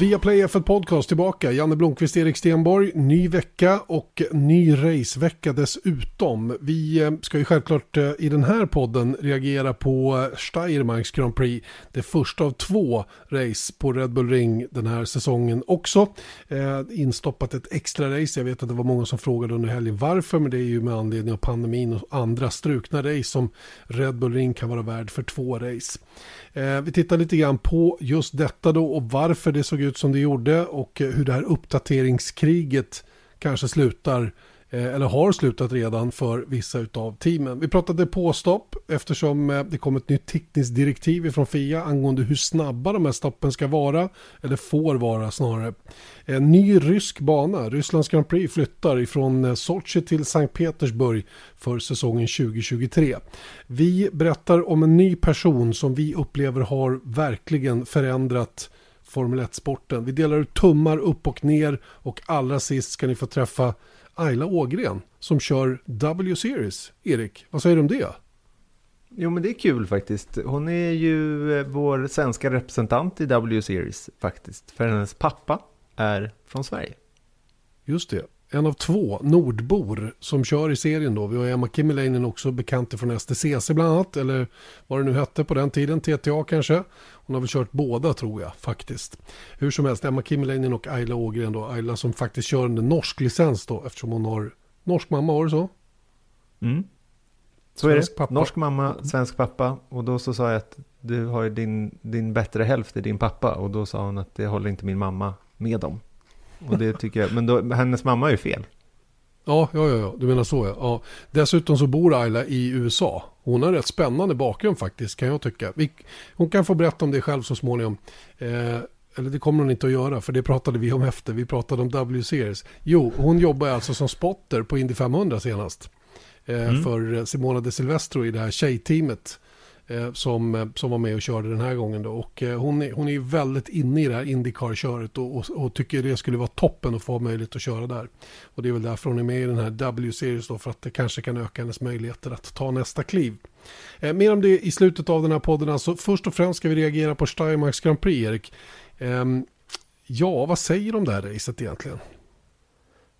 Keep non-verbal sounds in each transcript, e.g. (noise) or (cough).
Via Play F1 Podcast tillbaka. Janne Blomqvist, Erik Stenborg. Ny vecka och ny racevecka dessutom. Vi eh, ska ju självklart eh, i den här podden reagera på Steiermarks Grand Prix. Det första av två race på Red Bull Ring den här säsongen också. Eh, instoppat ett extra race. Jag vet att det var många som frågade under helgen varför. Men det är ju med anledning av pandemin och andra strukna race som Red Bull Ring kan vara värd för två race. Eh, vi tittar lite grann på just detta då och varför det såg ut som det gjorde och hur det här uppdateringskriget kanske slutar eh, eller har slutat redan för vissa av teamen. Vi pratade påstopp eftersom eh, det kom ett nytt tekniskt direktiv från FIA angående hur snabba de här stoppen ska vara, eller får vara snarare. En ny rysk bana, Rysslands Grand Prix flyttar ifrån eh, Sochi till Sankt Petersburg för säsongen 2023. Vi berättar om en ny person som vi upplever har verkligen förändrat Formel 1-sporten. Vi delar ut tummar upp och ner och allra sist ska ni få träffa Ayla Ågren som kör W-series. Erik, vad säger du om det? Jo men det är kul faktiskt. Hon är ju eh, vår svenska representant i W-series faktiskt. För hennes pappa är från Sverige. Just det. En av två nordbor som kör i serien då. Vi har Emma Kimmelainen också bekant från STCC bland annat. Eller vad det nu hette på den tiden. TTA kanske. Hon har väl kört båda tror jag faktiskt. Hur som helst, Emma Kimmelainen och Ayla Ågren då. Ayla som faktiskt kör under norsk licens då. Eftersom hon har norsk mamma, var det så? Mm. Så svensk är det. Pappa. Norsk mamma, svensk pappa. Och då så sa jag att du har din, din bättre hälft i din pappa. Och då sa hon att det håller inte min mamma med om. Och det tycker jag, men då, hennes mamma är ju fel. Ja, ja, ja, du menar så ja. ja. Dessutom så bor Ayla i USA. Hon har en rätt spännande bakgrund faktiskt kan jag tycka. Vi, hon kan få berätta om det själv så småningom. Eh, eller det kommer hon inte att göra för det pratade vi om efter. Vi pratade om W-series. Jo, hon jobbar alltså som spotter på Indy 500 senast. Eh, mm. För Simona de Silvestro i det här tjejteamet. Eh, som, eh, som var med och körde den här gången. Då. Och, eh, hon, är, hon är väldigt inne i det här Indycar-köret och, och, och, tycker det skulle vara toppen att få möjlighet att köra där. Och det är väl därför hon är med i den här W-series då för att det kanske kan öka hennes möjligheter att ta nästa kliv. Eh, mer om det i slutet av den här podden. Alltså, först och främst ska vi reagera på Steiermarks Grand Prix, Erik. Eh, ja, vad säger du om det här racet egentligen?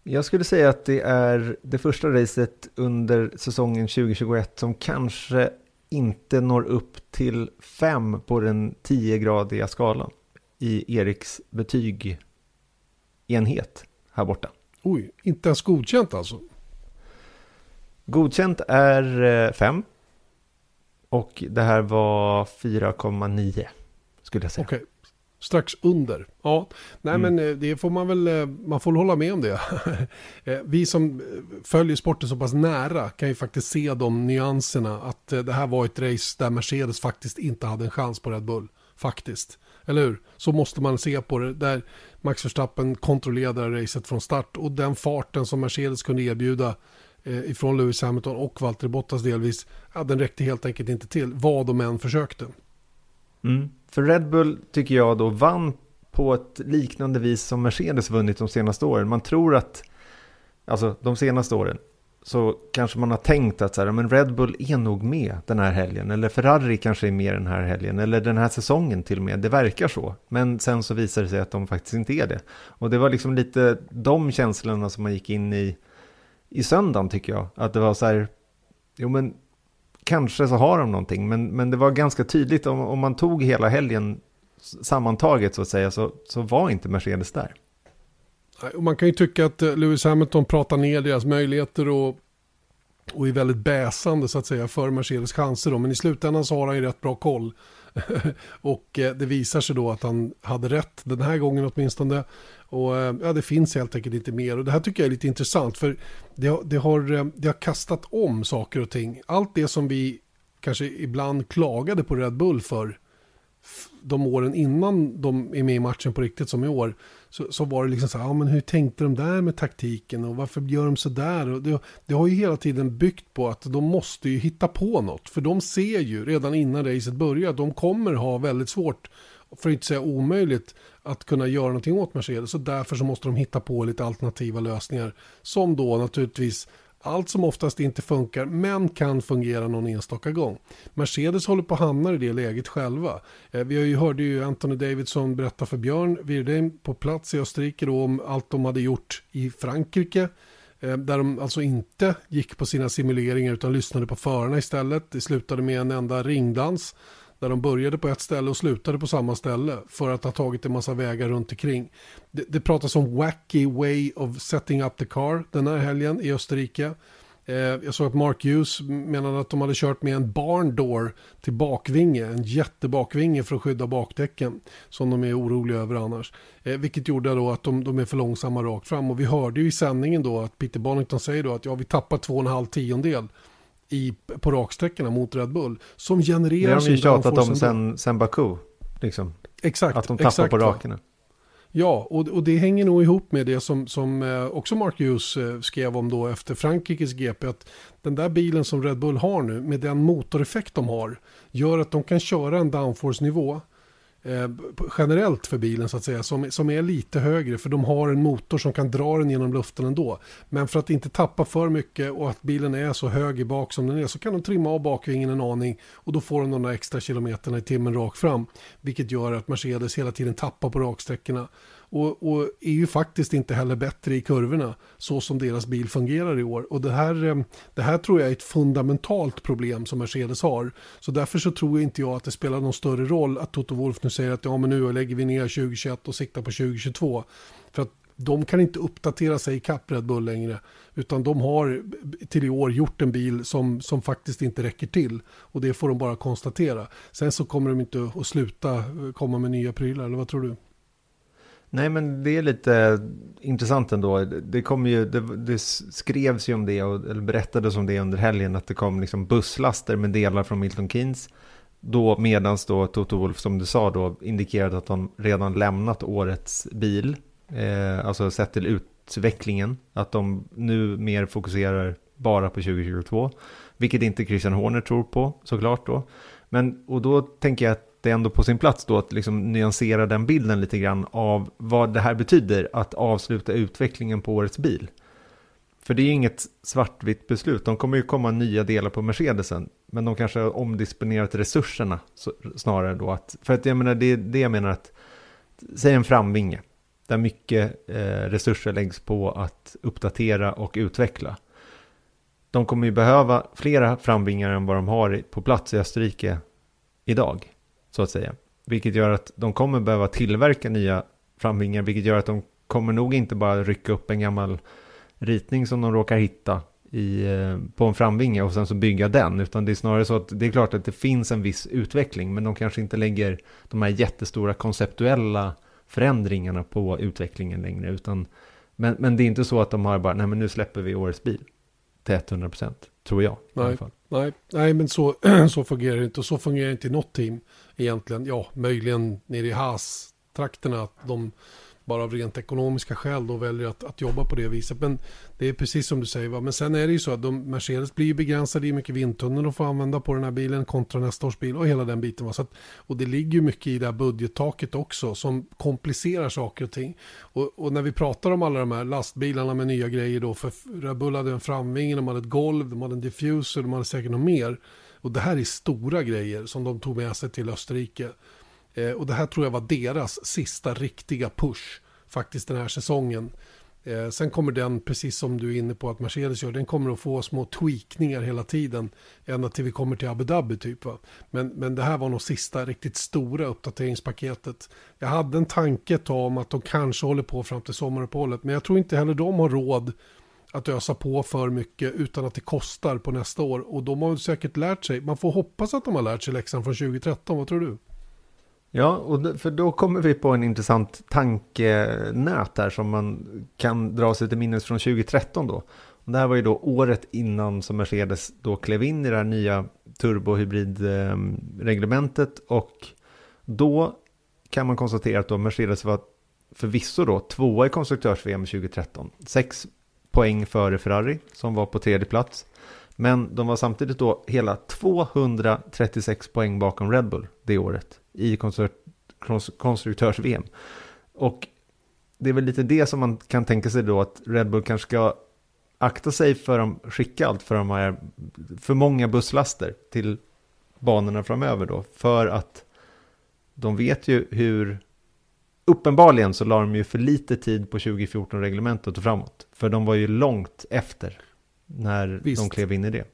Jag skulle säga att det är det första racet under säsongen 2021 som kanske inte når upp till fem på den 10-gradiga skalan i Eriks betygenhet här borta. Oj, inte ens godkänt alltså? Godkänt är 5. Eh, och det här var 4,9 skulle jag säga. Okej, strax under. Ja, nej mm. men eh, det får man väl, eh, man får hålla med om det. (laughs) Eh, vi som följer sporten så pass nära kan ju faktiskt se de nyanserna. Att det här var ett race där Mercedes faktiskt inte hade en chans på Red Bull. Faktiskt. Eller hur? Så måste man se på det. Där Max Verstappen kontrollerade racet från start. Och den farten som Mercedes kunde erbjuda ifrån Lewis Hamilton och Valtteri Bottas delvis. Ja, den räckte helt enkelt inte till. Vad de än försökte. Mm. För Red Bull tycker jag då vann på ett liknande vis som Mercedes vunnit de senaste åren. Man tror att, alltså de senaste åren, så kanske man har tänkt att så här, men Red Bull är nog med den här helgen. Eller Ferrari kanske är med den här helgen. Eller den här säsongen till och med. Det verkar så. Men sen så visar det sig att de faktiskt inte är det. Och det var liksom lite de känslorna som man gick in i i söndagen tycker jag. Att det var så här, jo men kanske så har de någonting, men, men det var ganska tydligt om, om man tog hela helgen sammantaget så att säga, så, så var inte Mercedes där. Man kan ju tycka att eh, Lewis Hamilton pratar ner deras möjligheter och, och är väldigt bäsande så att säga för Mercedes chanser. Då. Men i slutändan så har han ju rätt bra koll. (laughs) och eh, det visar sig då att han hade rätt den här gången åtminstone. Och eh, ja, det finns helt enkelt inte mer. Och det här tycker jag är lite intressant för det, det, har, eh, det har kastat om saker och ting. Allt det som vi kanske ibland klagade på Red Bull för de åren innan de är med i matchen på riktigt som i år. Så, så var det liksom så här, ja men hur tänkte de där med taktiken och varför gör de så där? Och det, det har ju hela tiden byggt på att de måste ju hitta på något. För de ser ju redan innan racet börjar att de kommer ha väldigt svårt, för att inte säga omöjligt, att kunna göra någonting åt Mercedes. Så därför så måste de hitta på lite alternativa lösningar. Som då naturligtvis allt som oftast inte funkar men kan fungera någon enstaka gång. Mercedes håller på att hamna i det läget själva. Eh, vi har ju hörde ju Anthony Davidson berätta för Björn Wirdheim på plats i Österrike då om allt de hade gjort i Frankrike. Eh, där de alltså inte gick på sina simuleringar utan lyssnade på förarna istället. Det slutade med en enda ringdans där de började på ett ställe och slutade på samma ställe för att ha tagit en massa vägar runt omkring. Det, det pratas om wacky way of setting up the car den här helgen i Österrike. Eh, jag såg att Mark Hughes menade att de hade kört med en barn door till bakvinge, en jättebakvinge för att skydda bakdäcken som de är oroliga över annars. Eh, vilket gjorde då att de, de, är för långsamma rakt fram och vi hörde ju i sändningen då att Peter Bonington säger då att ja vi tappar två och en halv tiondel i, på raksträckorna mot Red Bull. Som genererar Det har de ju tjatat om sen, sen Baku. Liksom. Exakt. Att de tappar exakt, på rakerna. Ja, och, och det hänger nog ihop med det som, som eh, också Mark Hughes eh, skrev om då efter Frankrikes GP. Att den där bilen som Red Bull har nu med den motoreffekt de har gör att de kan köra en downforce-nivå eh, generellt för bilen så att säga som, som är lite högre för de har en motor som kan dra den genom luften ändå. Men för att inte tappa för mycket och att bilen är så hög i bak som den är så kan de trimma av bakvingen en aning och då får de de där extra kilometerna i timmen rakt fram. Vilket gör att Mercedes hela tiden tappar på raksträckorna. Och, och, är ju faktiskt inte heller bättre i kurvorna så som deras bil fungerar i år. Och det här, eh, det här tror jag är ett fundamentalt problem som Mercedes har. Så därför så tror jag inte jag att det spelar någon större roll att Toto Wolf nu säger att ja men nu lägger vi ner 2021 och siktar på 2022. För att de kan inte uppdatera sig i kapp Red Bull längre. Utan de har till i år gjort en bil som, som faktiskt inte räcker till. Och det får de bara konstatera. Sen så kommer de inte att sluta eh, komma med nya prylar, eller vad tror du? Nej, men det är lite intressant ändå. Det, kom ju, det, det skrevs ju om det, och, eller berättades om det under helgen, att det kom liksom busslaster med delar från Milton Keynes. Då medans då Toto Wolf, som du sa, då indikerade att de redan lämnat årets bil. Eh, alltså sett till utvecklingen. Att de nu mer fokuserar bara på 2022. Vilket inte Christian Horner tror på, såklart då. Men, och då tänker jag att det är ändå på sin plats då att liksom nyansera den bilden lite grann av vad det här betyder att avsluta utvecklingen på årets bil. För det är inget svartvitt beslut. De kommer ju komma nya delar på Mercedesen. Men de kanske har omdisponerat resurserna snarare då. Att, för att jag menar, det är det jag menar att, säg en framvinge. Där mycket eh, resurser läggs på att uppdatera och utveckla. De kommer ju behöva flera framvingar än vad de har på plats i Österrike idag så att säga. Vilket gör att de kommer behöva tillverka nya framvingar, vilket gör att de kommer nog inte bara rycka upp en gammal ritning som de råkar hitta i, eh, på en framvinge och sen så bygga den, utan det är snarare så att det är klart att det finns en viss utveckling, men de kanske inte lägger de här jättestora konceptuella förändringarna på utvecklingen längre, utan men, men det är inte så att de har bara, nej men nu släpper vi årets bil till 100 procent, tror jag. Nej, nej, nej, men så, (clears throat) så fungerar det inte och så fungerar det inte i något team egentligen, ja, möjligen nere i Haas-trakterna, att de bara av rent ekonomiska skäl då väljer att, att jobba på det viset. Men det är precis som du säger. Va? Men sen är det ju så att de, Mercedes blir ju begränsade i hur mycket vindtunnel de får använda på den här bilen kontra nästa års bil och hela den biten. Va? Så att, och det ligger ju mycket i det här budgettaket också som komplicerar saker och ting. Och, och, när vi pratar om alla de här lastbilarna med nya grejer då, för Red Bull hade en framvinge, de hade ett golv, de hade en diffuser, de hade säkert något mer. Och det här är stora grejer som de tog med sig till Österrike. Eh, och det här tror jag var deras sista riktiga push faktiskt den här säsongen. Eh, sen kommer den, precis som du är inne på att Mercedes gör, den kommer att få små tweakningar hela tiden. Ända till vi kommer till Abu Dhabi typ. Va? Men, men det här var nog sista riktigt stora uppdateringspaketet. Jag hade en tanke ett tag om att de kanske håller på fram till sommaruppehållet. Men jag tror inte heller de har råd att ösa på för mycket utan att det kostar på nästa år. Och de har säkert lärt sig. Man får hoppas att de har lärt sig läxan från 2013. Vad tror du? Ja, och för då kommer vi på en intressant tankenät här som man kan dra sig till minnes från 2013 då. Och det här var ju då året innan som Mercedes då klev in i det här nya turbohybridreglementet och då kan man konstatera att då Mercedes var förvisso då tvåa i konstruktörs-VM 2013. Sex poäng före Ferrari som var på tredje plats. Men de var samtidigt då hela 236 poäng bakom Red Bull det året i konstruktörs-VM. Och det är väl lite det som man kan tänka sig då att Red Bull kanske ska akta sig för att skicka allt för de här, för många busslaster till banorna framöver då. För att de vet ju hur, uppenbarligen så la de ju för lite tid på 2014-reglementet och framåt. För de var ju långt efter när Visst. de klev in i det.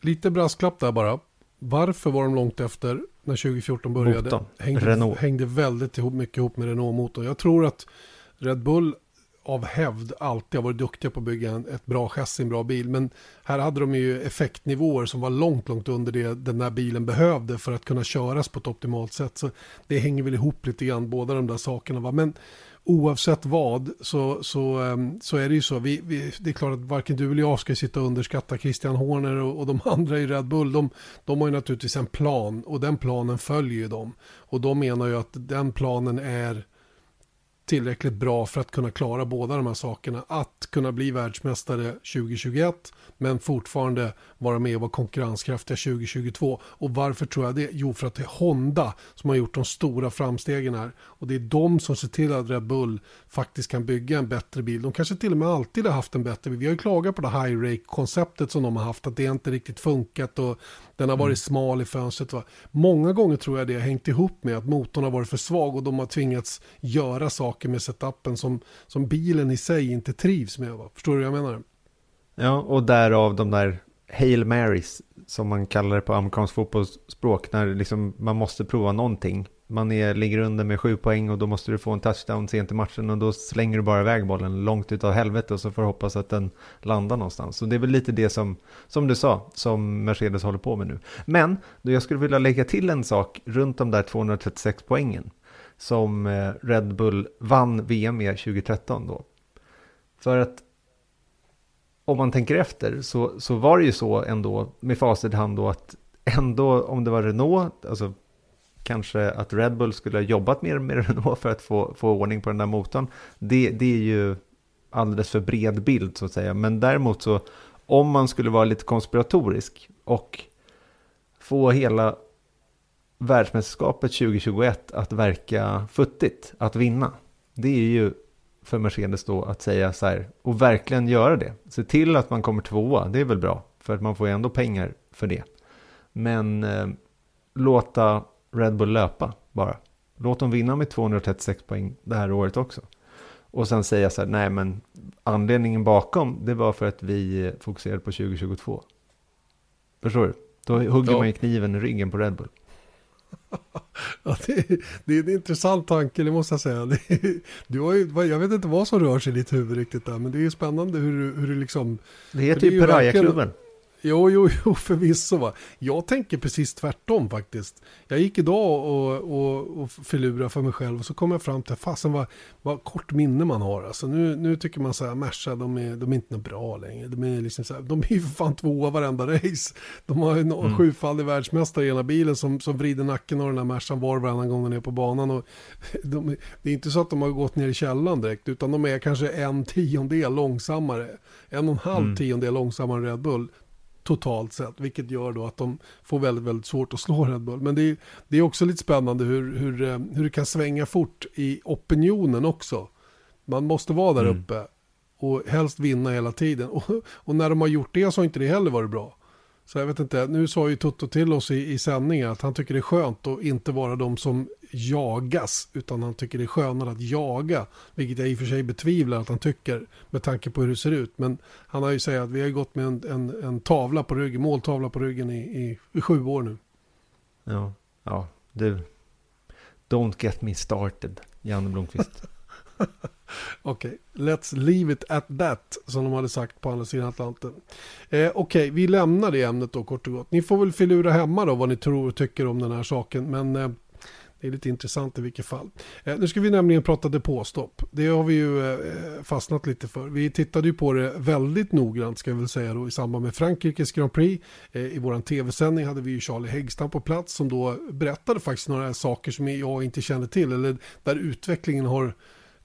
Lite brasklapp där bara. Varför var de långt efter när 2014 började? Motorn. Hängde, Renault. hängde väldigt ihop, mycket ihop med Renault-motorn. Jag tror att Red Bull av hävd alltid har varit duktiga på att bygga en, ett bra chassi, en bra bil. Men här hade de ju effektnivåer som var långt, långt under det den där bilen behövde för att kunna köras på ett optimalt sätt. Så det hänger väl ihop lite grann, båda de där sakerna. Va? Men oavsett vad så, så, ehm, så är det ju så. Vi, vi, det är klart att varken du eller jag ska sitta och underskatta Christian Horner och, och de (laughs) andra i Red Bull. De, de har ju naturligtvis en plan och den planen följer ju dem. Och de menar ju att den planen är tillräckligt bra för att kunna klara båda de här sakerna. Att kunna bli världsmästare 2021 men fortfarande vara med och vara konkurrenskraftiga 2022. Och varför tror jag det? Jo, för att det är Honda som har gjort de stora framstegen här. Och det är de som ser till att Red Bull faktiskt kan bygga en bättre bil. De kanske till och med alltid har haft en bättre bil. Vi har ju klagat på det high rake-konceptet som de har haft, att det inte riktigt funkat och den har varit mm. smal i fönstret. Va? Många gånger tror jag det har hängt ihop med att motorn har varit för svag och de har tvingats göra saker med setupen som, som bilen i sig inte trivs med. Va? Förstår du vad jag menar? Ja, och därav de där Hail Marys som man kallar det på amerikansk fotbollsspråk när liksom man måste prova någonting. Man är, ligger under med sju poäng och då måste du få en touchdown sent i matchen och då slänger du bara iväg bollen långt utav helvete och så får du hoppas att den landar någonstans. Så det är väl lite det som, som du sa, som Mercedes håller på med nu. Men då jag skulle vilja lägga till en sak runt de där 236 poängen som eh, Red Bull vann VM med 2013 då. För att om man tänker efter så, så var det ju så ändå med facit i hand då att ändå om det var Renault, alltså kanske att Red Bull skulle ha jobbat mer med (laughs) Renault för att få, få ordning på den där motorn. Det, det är ju alldeles för bred bild så att säga. Men däremot så om man skulle vara lite konspiratorisk och få hela världsmästerskapet 2021 att verka futtigt, att vinna. Det är ju för Mercedes då att säga så här och verkligen göra det. Se till att man kommer tvåa, det är väl bra för att man får ju ändå pengar för det. Men eh, låta Red Bull löpa bara. Låt dem vinna med 236 poäng det här året också. Och sen säga så här, nej men anledningen bakom det var för att vi fokuserade på 2022. Förstår du? Då hugger ja. man ju kniven i ryggen på Red Bull. Ja, det, det, är en intressant tanke, det måste jag säga. Det, du har ju, jag vet inte vad som rör sig i ditt huvud riktigt där, men det är ju spännande hur, hur du liksom... Det heter ju Piraya-klubben. Jo, jo, jo, (laughs) förvisso. Va. Jag tänker precis tvärtom faktiskt. Jag gick idag och, och, och förlurade för mig själv och så kom jag fram till, fasen vad, vad kort minne man har. Alltså, nu, nu tycker man så här, Merca, de är, de är inte bra längre. De är, liksom så här, de är ju för fan tvåa varenda race. De har en mm. sjufaldig världsmästare i ena bilen som, som vrider nacken av den här Mercan var och varannan gång den är på banan. Och (laughs) de, det är inte så att de har gått ner i källan direkt, utan de är kanske en tiondel långsammare. En och en halv mm. tiondel långsammare än Red Bull totalt sett, vilket gör då att de får väldigt, väldigt svårt att slå Red Bull. Men det är, det är också lite spännande hur, hur, eh, hur det kan svänga fort i opinionen också. Man måste vara där mm. uppe och helst vinna hela tiden. (laughs) Och, och, när de har gjort det så har inte det heller varit bra. Så jag vet inte, nu sa ju Toto till oss i, i sändningen att han tycker det är skönt att inte vara de som jagas, utan han tycker det är skönare att jaga, vilket jag i och för sig betvivlar att han tycker med tanke på hur det ser ut. Men han har ju sagt att vi har gått med en, en, en tavla på ryggen, måltavla på ryggen i, i, i sju år nu. Ja, ja, du. Don't get me started, Janne Blomqvist. (laughs) Okej, okay. let's leave it at that, som de hade sagt på andra sidan Atlanten. Eh, Okej, okay. vi lämnar det ämnet då kort och gott. Ni får väl filura hemma då vad ni tror och tycker om den här saken, men eh, det är lite intressant i vilket fall. Eh, nu ska vi nämligen prata depåstopp. Det har vi ju eh, fastnat lite för. Vi tittade ju på det väldigt noggrant ska jag väl säga då i samband med Frankrikes Grand Prix. Eh, I vår tv-sändning hade vi ju Charlie Häggstam på plats som då berättade faktiskt några saker som jag inte kände till eller där utvecklingen har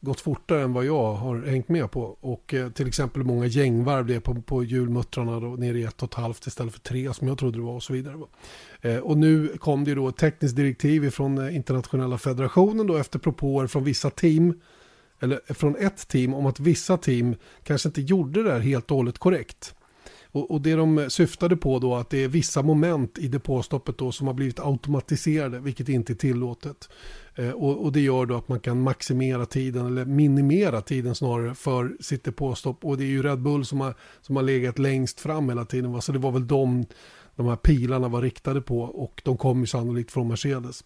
gått fortare än vad jag har hängt med på. Och eh, till exempel många gängvarv det är på, på hjulmuttrarna då, ner i ett och ett halvt istället för tre som jag trodde det var och så vidare. Eh, och nu kom det då ett tekniskt direktiv från eh, internationella federationen då efter propåer från vissa team eller från ett team om att vissa team kanske inte gjorde det här helt och hållet korrekt. Och, och, det de syftade på då att det är vissa moment i depåstoppet då som har blivit automatiserade, vilket inte är tillåtet. Eh, och, och, det gör då att man kan maximera tiden, eller minimera tiden snarare, för sitt depåstopp. Och det är ju Red Bull som har, som har legat längst fram hela tiden. Va? Så det var väl de, de här pilarna var riktade på och de kom ju sannolikt från Mercedes.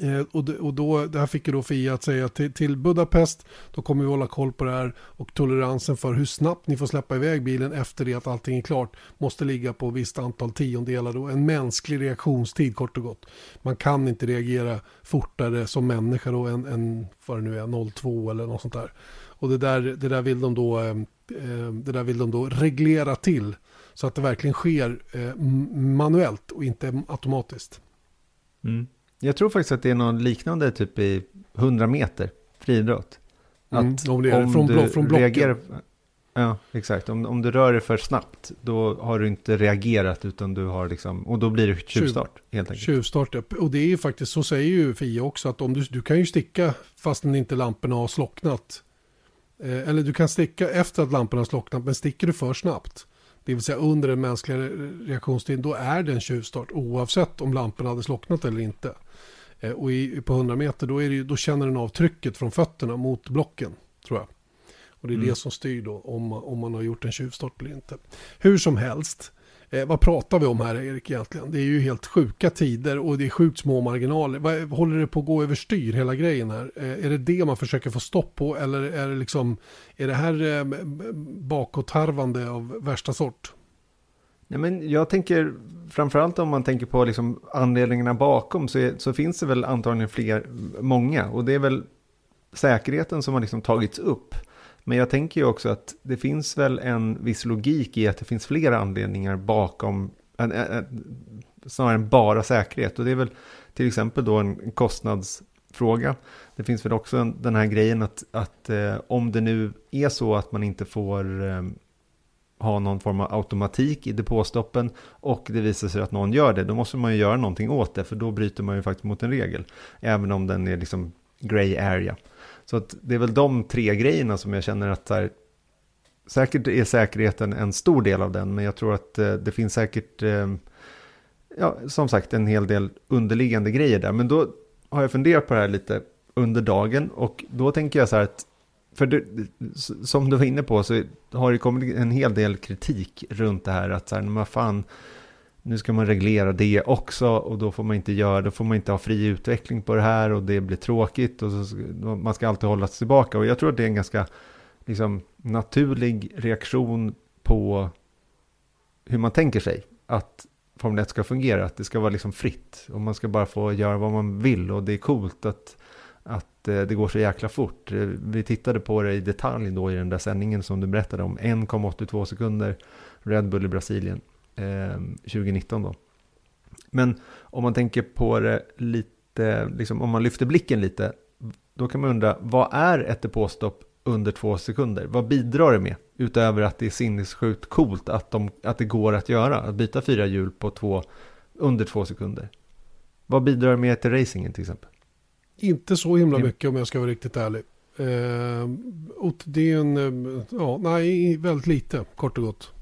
Eh, och, och då, det här fick ju då Fia att säga till, till, Budapest, då kommer vi hålla koll på det här och toleransen för hur snabbt ni får släppa iväg bilen efter det att allting är klart måste ligga på ett visst antal tiondelar då, en mänsklig reaktionstid kort och gott. Man kan inte reagera fortare som människa då än, än vad det nu är, 02 eller något sånt där. Och det där, det där vill de då, eh, eh det där vill de då reglera till så att det verkligen sker eh, manuellt och inte automatiskt. Mm. Jag tror faktiskt att det är någon liknande typ i 100 meter friidrott. Mm, om det om från, du från blocken. Reagerar, ja, exakt. Om, om du rör dig för snabbt, då har du inte reagerat, utan du har liksom, och då blir det tjuvstart, helt enkelt. Tjuvstart, ja. Och det är ju faktiskt, så säger ju Fia också, att om du, du kan ju sticka fastän inte lamporna har slocknat. Eh, eller du kan sticka efter att lamporna har slocknat, men sticker du för snabbt, det vill säga under den mänskliga reaktionstiden, då är det en tjuvstart oavsett om lamporna hade slocknat eller inte. Eh, och i, på 100 meter då, är det, då känner den av trycket från fötterna mot blocken, tror jag. Och det är mm. det som styr då om, om man har gjort en tjuvstart eller inte. Hur som helst, eh, vad pratar vi om här Erik egentligen? Det är ju helt sjuka tider och det är sjukt små marginaler. Vad, håller det på att gå överstyr hela grejen här? Eh, är det det man försöker få stopp på eller är det liksom, är det här eh, bakåtharvande av värsta sort? Nej, men jag tänker, framförallt om man tänker på liksom anledningarna bakom, så, är, så finns det väl antagligen fler, många. Och det är väl säkerheten som har liksom tagits upp. Men jag tänker ju också att det finns väl en viss logik i att det finns flera anledningar bakom, en, en, en, snarare än bara säkerhet. Och det är väl till exempel då en kostnadsfråga. Det finns väl också den här grejen att, att eh, om det nu är så att man inte får eh, ha någon form av automatik i depåstoppen och det visar sig att någon gör det, då måste man ju göra någonting åt det, för då bryter man ju faktiskt mot en regel, även om den är liksom grey area. Så att det är väl de tre grejerna som jag känner att här, säkert är säkerheten en stor del av den, men jag tror att eh, det finns säkert, eh, ja, som sagt, en hel del underliggande grejer där. Men då har jag funderat på det här lite under dagen och då tänker jag så här att för det, som du var inne på så har det kommit en hel del kritik runt det här att så här, men fan, nu ska man reglera det också och då får man inte göra, då får man inte ha fri utveckling på det här och det blir tråkigt och så, man ska alltid hålla sig tillbaka. Och jag tror att det är en ganska liksom, naturlig reaktion på hur man tänker sig att Formel 1 ska fungera, att det ska vara liksom fritt och man ska bara få göra vad man vill och det är coolt att att Eh, det går så jäkla fort. Eh, vi tittade på det i detalj då i den där sändningen som du berättade om. 1,82 sekunder Red Bull i Brasilien eh, 2019 då. Men om man tänker på det lite, liksom, om man lyfter blicken lite, då kan man undra, vad är ett depåstopp under två sekunder? Vad bidrar det med? Utöver att det är sinnessjukt coolt att, de, att det går att göra, att byta fyra hjul på två, under två sekunder. Vad bidrar det med till racingen till exempel? Inte så himla mycket om jag ska vara riktigt ärlig. Eh, det är en, eh, ja, nej, väldigt lite, kort och gott.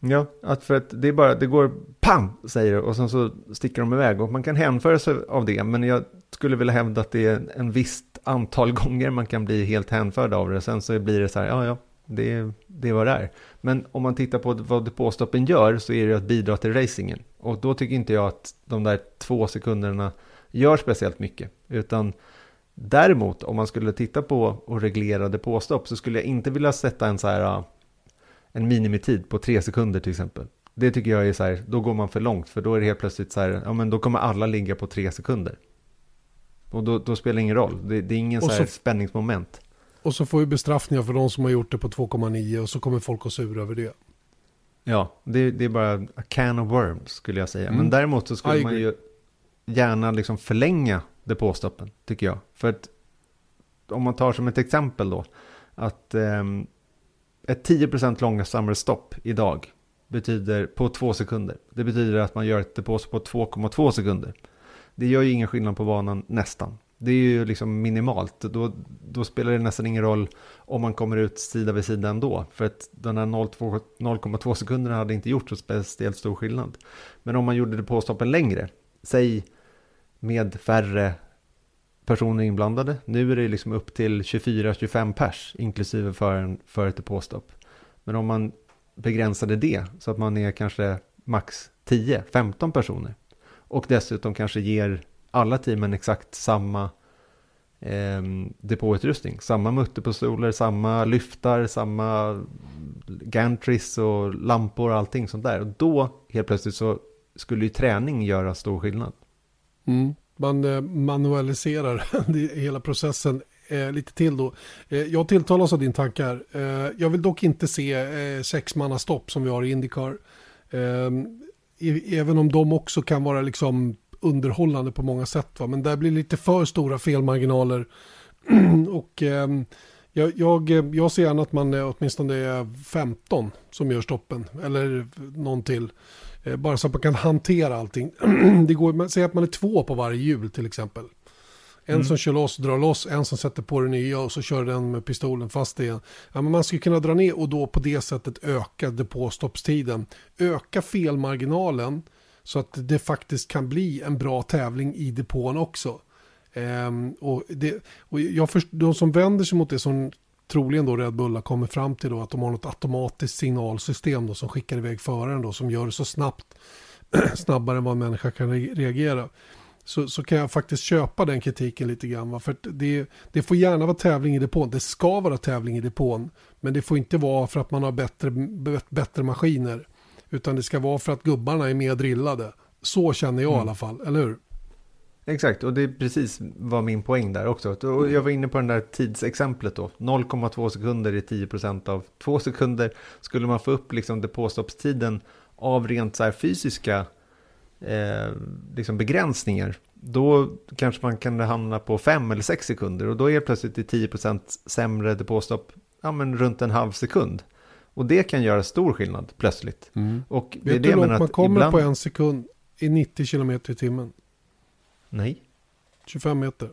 Ja, att för att det är bara, det går pam, säger det, och sen så sticker de iväg. Och man kan hänföra sig av det, men jag skulle vilja hävda att det är en visst antal (laughs) gånger man kan bli helt hänförd av det. Sen så blir det så här, ja, ja, det, det vad det är. Men om man tittar på vad depåstoppen gör så är det att bidra till racingen. Och då tycker inte jag att de där två sekunderna gör speciellt mycket. Utan däremot om man skulle titta på och reglera depåstopp så skulle jag inte vilja sätta en så här en minimitid på tre sekunder till exempel. Det tycker jag är så här, då går man för långt för då är det helt plötsligt så här, ja men då kommer alla ligga på tre sekunder. Och då, då spelar det ingen roll, det, det är ingen så, så här spänningsmoment. Och så får vi bestraffningar för de som har gjort det på 2,9 och så kommer folk att sura över det. Ja, det, det, är bara a can of worms skulle jag säga. Mm. Men däremot så skulle man ju gärna liksom förlänga depåstoppen, tycker jag. För att om man tar som ett exempel då, att eh, ett 10% långsammare stopp idag betyder på två sekunder. Det betyder att man gör ett depåstopp på 2,2 sekunder. Det gör ju ingen skillnad på banan nästan. Det är ju liksom minimalt. Då, då spelar det nästan ingen roll om man kommer ut sida vid sida ändå. För att den här 0,2 sekunderna hade inte gjort så speciellt stor skillnad. Men om man gjorde det påstoppen längre, säg med färre personer inblandade. Nu är det liksom upp till 24-25 pers, inklusive för, en, för ett depåstopp. Men om man begränsade det så att man är kanske max 10-15 personer och dessutom kanske ger alla teamen exakt samma eh, depåutrustning. Samma mutterpistoler, samma lyftar, samma gantries och lampor och allting sånt där. Och då helt plötsligt så skulle ju träning göra stor skillnad. Mm. Man eh, manualiserar (laughs) hela processen eh, lite till då. Eh, jag tilltalas av din tankar. Eh, jag vill dock inte se eh, sexmannastopp som vi har i Indycar. Ehm, även om de också kan vara liksom underhållande på många sätt. Va? Men där blir lite för stora felmarginaler. (clears throat) och eh, jag, jag, jag ser gärna att man eh, åtminstone är 15 som gör stoppen. Eller någon till. Eh, bara så att man kan hantera allting. (clears throat) det går, säger att man är två på varje hjul till exempel. En mm. som kör loss, drar loss, en som sätter på det nya och så kör den med pistolen fast igen. Ja, men man skulle kunna dra ner och då på det sättet öka depåstoppstiden. Öka felmarginalen så att det faktiskt kan bli en bra tävling i depån också. Ehm, och det, och jag först, de som vänder sig mot det som troligen då Red Bull har kommit fram till då att de har något automatiskt signalsystem då som skickar iväg föraren då som gör det så snabbt (clears throat) snabbare än vad en människa kan reagera. Så, så kan jag faktiskt köpa den kritiken lite grann. Va? För det, det får gärna vara tävling i depån. Det ska vara tävling i depån. Men det får inte vara för att man har bättre, bättre maskiner. Utan det ska vara för att gubbarna är mer drillade. Så känner jag mm. i alla fall, eller hur? Exakt, och det är precis vad min poäng där också. Och jag var inne på den där tidsexemplet då. 0,2 sekunder är 10% av 2 (laughs) sekunder. Skulle man få upp liksom depåstoppstiden av rent så här fysiska eh, liksom begränsningar, då kanske man kan hamna på 5 eller 6 sekunder. Och då är plötsligt 10% sämre depåstopp ja, men runt en halv sekund. Och det kan göra stor skillnad plötsligt. Mm. Och det Vet du hur långt man kommer ibland... på en sekund i 90 km i timmen? Nej. 25 meter.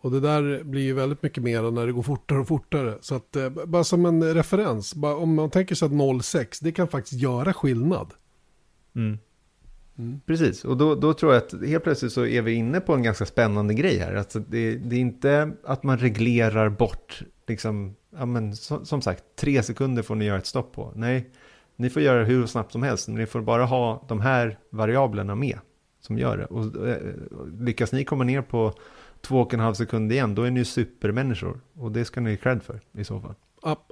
Och det där blir ju väldigt mycket mer när det går fortare och fortare. Så att eh, bara som en referens, bara om man tänker sig att 0,6, det kan faktiskt göra skillnad. Mm. Mm. Precis, och då, då tror jag att helt plötsligt så är vi inne på en ganska spännande grej här. Alltså det, det är inte att man reglerar bort, liksom, ja men som, som sagt, tre sekunder får ni göra ett stopp på. Nej, ni får göra hur snabbt som helst, men ni får bara ha de här variablerna med som gör det. Och eh, lyckas ni komma ner på två och en halv sekund igen, då är ni supermänniskor. Och det ska ni cred för i så fall.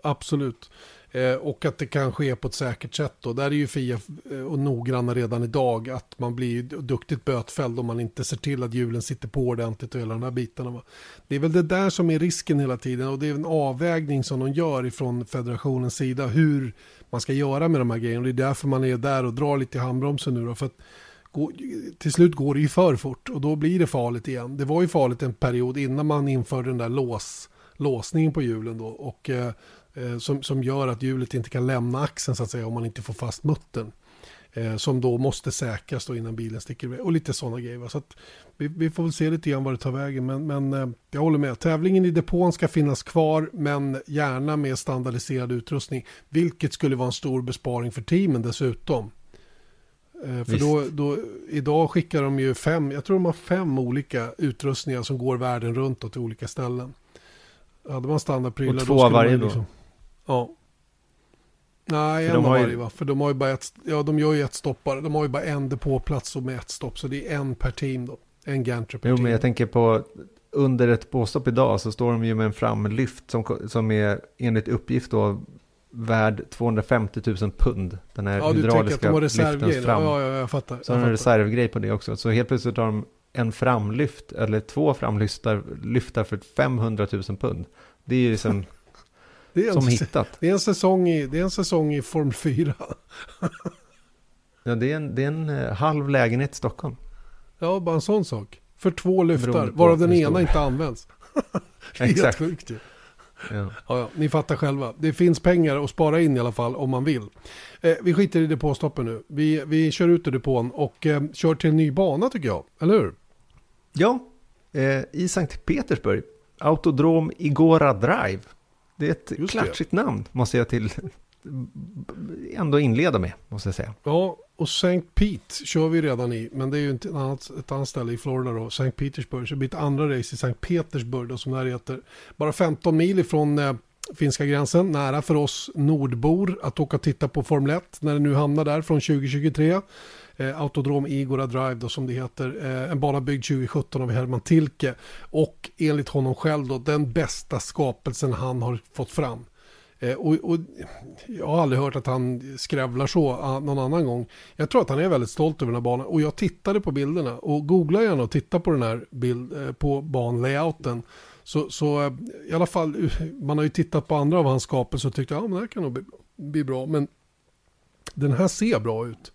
absolut. Eh, och att det kan ske på ett säkert sätt. Då. Där är ju Fia eh, och noggranna redan idag. Att man blir duktigt bötfälld om man inte ser till att hjulen sitter på ordentligt och hela de här bitarna. Va? Det är väl det där som är risken hela tiden. Och det är en avvägning som de gör ifrån federationens sida. Hur man ska göra med de här grejerna. Och det är därför man är där och drar lite i handbromsen nu. Då, för att till slut går det ju för fort och då blir det farligt igen. Det var ju farligt en period innan man införde den där lås, låsningen på hjulen då. Och, eh, eh, som, som gör att hjulet inte kan lämna axeln så att säga om man inte får fast muttern. Eh, som då måste säkras då innan bilen sticker iväg. Och lite sådana grejer. Så att vi, vi, får väl se lite grann vad det tar vägen. Men, men eh, jag håller med. Tävlingen i depån ska finnas kvar. Men gärna med standardiserad utrustning. Vilket skulle vara en stor besparing för teamen dessutom. Eh, för då, då, idag skickar de ju fem, jag tror de har fem olika utrustningar som går världen runt och till olika ställen. Hade man standardprylar. Och två av varje liksom, då? Ja. Nej, för en av varje ju... va. För de har ju bara ett, ja de gör ju ett stoppare. De har ju bara en depåplats och med ett stopp. Så det är en per team då. En gantry per jo, team. men jag tänker på under ett påstopp idag så står de ju med en framlyft som, som är enligt uppgift då värd 250 000 pund. Den här ja, hydrauliska lyftens fram. Ja, ja, jag fattar. Så har de en reservgrej på det också. Så helt plötsligt har de en framlyft, eller två framlyftar lyftar för 500 000 pund. Det är ju liksom (laughs) det är en, som hittat. Det är en säsong i, det är en säsong i Form 4. (laughs) ja, det är, en, det är en uh, halv lägenhet i Stockholm. Ja, bara en sån sak. För två lyftar, varav den ena inte används. (laughs) Exakt. Helt sjukt ju. Ja. Ja, ja, ni fattar själva. Det finns pengar att spara in i alla fall om man vill. Eh, vi skiter i depåstoppen nu. Vi, vi kör ut ur depån och eh, kör till en ny bana tycker jag. Eller hur? Ja, eh, i Sankt Petersburg, Autodrom Igora Drive. Det är ett klatschigt namn, måste jag till ändå inleda med, måste jag säga. Ja, och St. Pete kör vi redan i. Men det är ju inte ett annat, ett annat ställe i Florida då. St. Petersburg. Så det blir ett andra race i St. Petersburg då som det här heter. Bara 15 mil ifrån eh, finska gränsen. Nära för oss nordbor att åka och titta på Formel 1 när det nu hamnar där från 2023. Eh, Autodrom Igora Drive då som det heter. Eh, en bana byggd 2017 av Herman Tilke. Och enligt honom själv då den bästa skapelsen han har fått fram. Eh, och, och jag har aldrig hört att han skrävlar så ah, någon annan gång. Jag tror att han är väldigt stolt över den här banan. Och jag tittade på bilderna. Och googla gärna och titta på den här bild, eh, på banlayouten. Så, så eh, i alla fall, (laughs) man har ju tittat på andra av hans skapelser och tyckt att ja, men det här kan nog bli, bli bra. Men den här ser bra ut.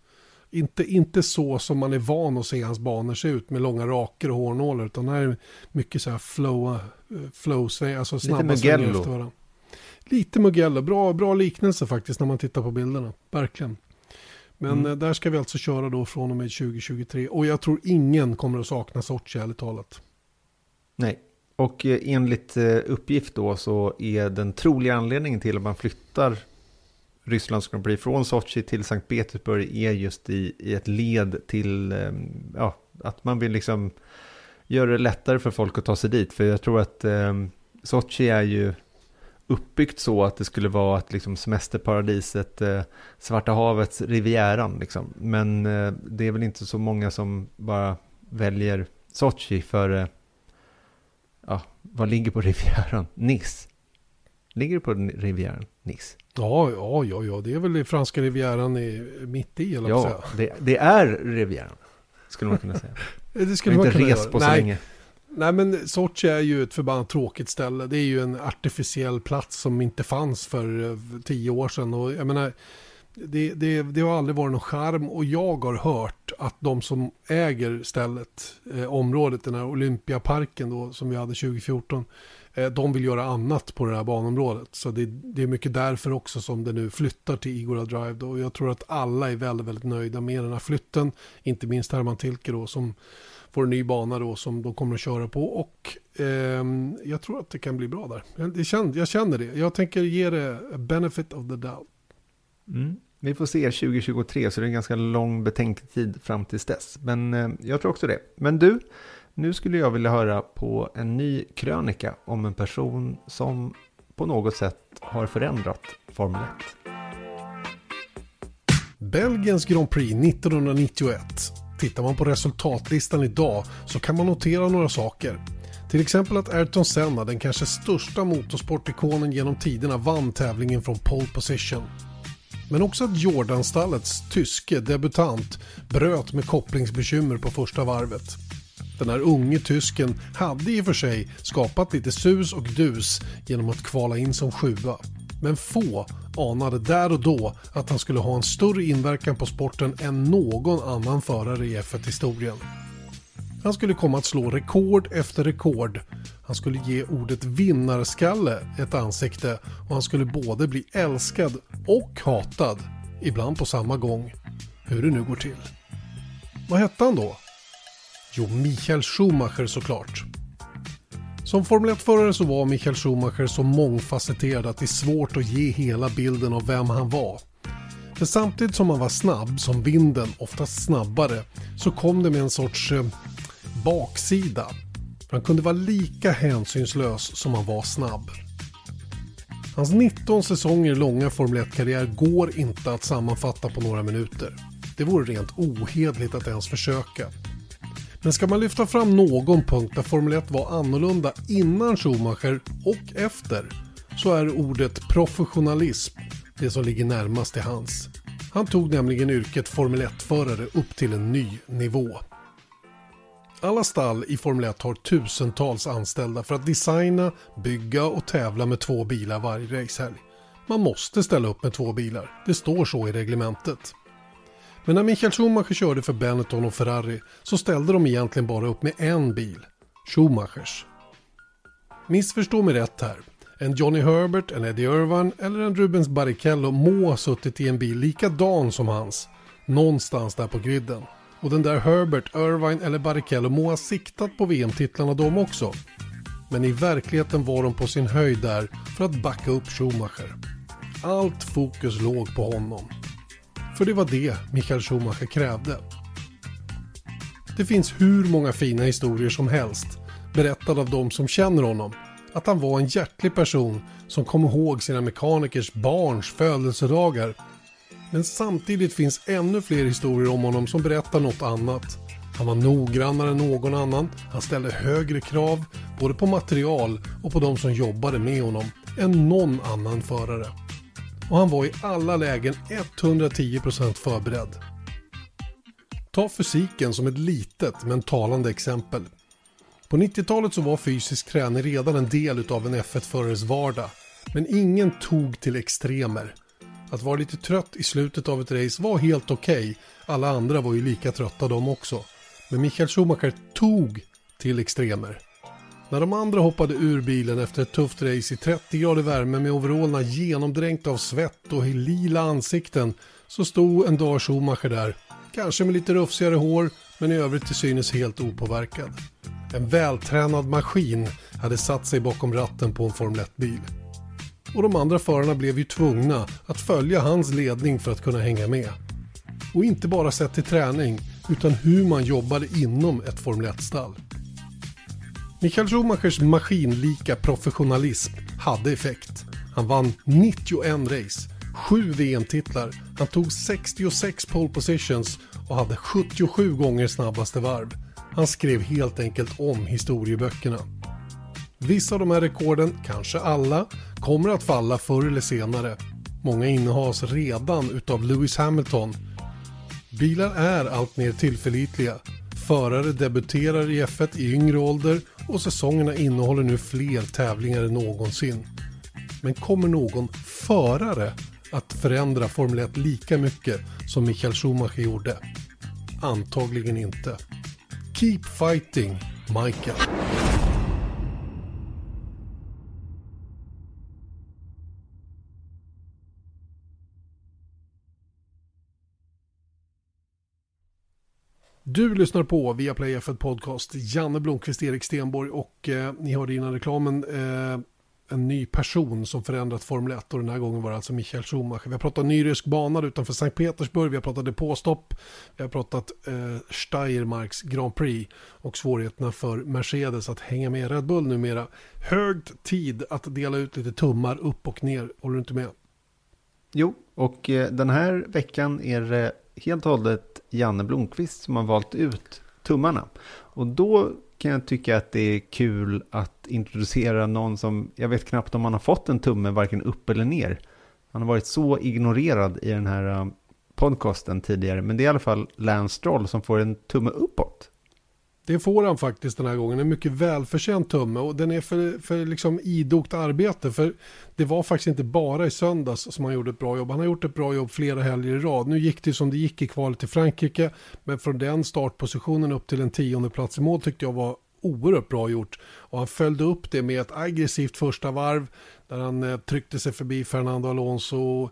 Inte, inte så som man är van att se hans banor se ut med långa raker och hårnålar. Utan här är mycket så här flow, flow alltså snabba svängar Mugello. efter varandra. Lite Mugello, bra, bra liknelse faktiskt när man tittar på bilderna. Verkligen. Men Mm. eh, där ska vi alltså köra då från och med 2023. Och jag tror ingen kommer att sakna Sochi ärligt talat. Nej, och eh, enligt eh, uppgift då så är den troliga anledningen till att man flyttar Rysslands Grand Prix från Sochi till Sankt Petersburg är just i, i ett led till ja, att man vill liksom göra det lättare för folk att ta sig dit. För jag tror att eh, Sochi är ju uppbyggt så att det skulle vara ett liksom semesterparadiset, eh, Svarta havets Rivieran. Liksom. Men eh, det är väl inte så många som bara väljer Sochi för, eh, ja, vad ligger på Rivieran? Nice. Ligger det på Rivieran? Nice. Ja, ja, ja, ja, det är väl i franska rivieran i, mitt i, eller Ja, det, det är Rivieran. Skulle man kunna säga. (laughs) Det skulle man inte kunna göra. Nej, länge. Nej men Sochi är ju ett förbannat tråkigt ställe. Det är ju en artificiell plats som inte fanns för eh, tio år sedan. Och jag menar, det, det, det har aldrig varit någon charm och jag har hört att de som äger stället, eh, området, den här Olympiaparken då som vi hade 2014, eh, de vill göra annat på det här banområdet. Så det, det är mycket därför också som det nu flyttar till Igora Drive då. Och jag tror att alla är väldigt, väldigt nöjda med den här flytten. Inte minst Herman Tilke då som får en ny bana då som de kommer att köra på. Och ehm, jag tror att det kan bli bra där. Jag, känner, jag känner det. Jag tänker ge det benefit of the doubt. Mm. Vi får se 2023, så det är en ganska lång betänketid fram tills dess. Men eh, jag tror också det. Men du, nu skulle jag vilja höra på en ny krönika om en person som på något sätt har förändrat Formel 1. Belgiens Grand Prix 1991. Tittar man på resultatlistan idag så kan man notera några saker. Till exempel att Ayrton Senna, den kanske största motorsportikonen genom tiderna, vann tävlingen från pole position. Men också att Jordan-stallets tyske debutant bröt med kopplingsbekymmer på första varvet. Den här unge tysken hade i och för sig skapat lite sus och dus genom att kvala in som sjua. Men få anade där och då att han skulle ha en större inverkan på sporten än någon annan förare i F1-historien. Han skulle komma att slå rekord efter rekord. Han skulle ge ordet vinnarskalle ett ansikte och han skulle både bli älskad och hatad, ibland på samma gång. Hur det nu går till. Vad hette han då? Jo, Michael Schumacher såklart. Som Formel 1-förare så var Michael Schumacher så mångfacetterad att det är svårt att ge hela bilden av vem han var. För samtidigt som han var snabb som vinden, oftast snabbare, så kom det med en sorts eh, baksida. Han kunde vara lika hänsynslös som han var snabb. Hans 19 säsonger långa Formel 1-karriär går inte att sammanfatta på några minuter. Det vore rent ohedligt att ens försöka. Men ska man lyfta fram någon punkt där Formel 1 var annorlunda innan Schumacher och efter så är ordet professionalism det som ligger närmast till hans. Han tog nämligen yrket Formel 1-förare upp till en ny nivå. Alla stall i Formel 1 har tusentals anställda för att designa, bygga och tävla med två bilar varje racehelg. Man måste ställa upp med två bilar, det står så i reglementet. Men när Michael Schumacher körde för Benetton och Ferrari så ställde de egentligen bara upp med en bil, Schumachers. Missförstå mig rätt här. En Johnny Herbert, en Eddie Irvine eller en Rubens Barrichello må ha suttit i en bil likadan som hans. Någonstans där på griden. Och den där Herbert, Irvine eller Barrichello må ha siktat på VM-titlarna de också. Men i verkligheten var de på sin höjd där för att backa upp Schumacher. Allt fokus låg på honom. För det var det Michael Schumacher krävde. Det finns hur många fina historier som helst berättade av de som känner honom. Att han var en hjärtlig person som kom ihåg sina mekanikers barns födelsedagar. Men samtidigt finns ännu fler historier om honom som berättar något annat. Han var noggrannare än någon annan, han ställde högre krav både på material och på de som jobbade med honom än någon annan förare. Och han var i alla lägen 110% förberedd. Ta fysiken som ett litet men talande exempel. På 90-talet så var fysisk träning redan en del av en F1-förares vardag. Men ingen tog till extremer. Att vara lite trött i slutet av ett race var helt okej. Okay. Alla andra var ju lika trötta de också. Men Michael Schumacher tog till extremer. När de andra hoppade ur bilen efter ett tufft race i 30 grader värme med overallerna genomdränkta av svett och lila ansikten så stod en dag Schumacher där. Kanske med lite rufsigare hår men i övrigt till synes helt opåverkad. En vältränad maskin hade satt sig bakom ratten på en Formel 1-bil. Och de andra förarna blev ju tvungna att följa hans ledning för att kunna hänga med. Och inte bara sett till träning utan hur man jobbade inom ett Formel 1-stall. Michael Schumachers maskinlika professionalism hade effekt. Han vann 91 race, 7 VM-titlar, han tog 66 pole positions och hade 77 gånger snabbaste varv. Han skrev helt enkelt om historieböckerna. Vissa av de här rekorden, kanske alla, kommer att falla förr eller senare. Många innehas redan utav Lewis Hamilton. Bilar är allt mer tillförlitliga. Förare debuterar i F1 i yngre ålder och säsongerna innehåller nu fler tävlingar än någonsin. Men kommer någon förare att förändra Formel 1 lika mycket som Michael Schumacher gjorde? Antagligen inte. Keep fighting, Michael. Du lyssnar på Viaplay F1 Podcast, Janne Blomqvist, Erik Stenborg och eh, ni hörde innan reklamen eh, en ny person som förändrat Formel 1 och den här gången var det alltså Michael Schumacher. Vi har pratat ny rysk bana utanför Sankt Petersburg, vi har pratat depåstopp, vi har pratat eh, Steiermarks Grand Prix och svårigheterna för Mercedes att hänga med Red Bull numera. Högt tid att dela ut lite tummar upp och ner, håller du inte med? Jo, och eh, den här veckan är det helt och hållet Janne Blomqvist som har valt ut tummarna. Och då kan jag tycka att det är kul att introducera någon som, jag vet knappt om han har fått en tumme varken upp eller ner. Han har varit så ignorerad i den här eh, podcasten tidigare, men det är i alla fall Lance Stroll som får en tumme uppåt. Det får han faktiskt den här gången. En mycket välförtjänt tumme och den är för, för liksom idogt arbete. För det var faktiskt inte bara i söndags som han gjorde ett bra jobb. Han har gjort ett bra jobb flera helger i rad. Nu gick det som det gick i kvalet till Frankrike. Men från den startpositionen upp till en tionde plats i mål tyckte jag var oerhört bra gjort. Och han följde upp det med ett aggressivt första varv där han eh, tryckte sig förbi Fernando Alonso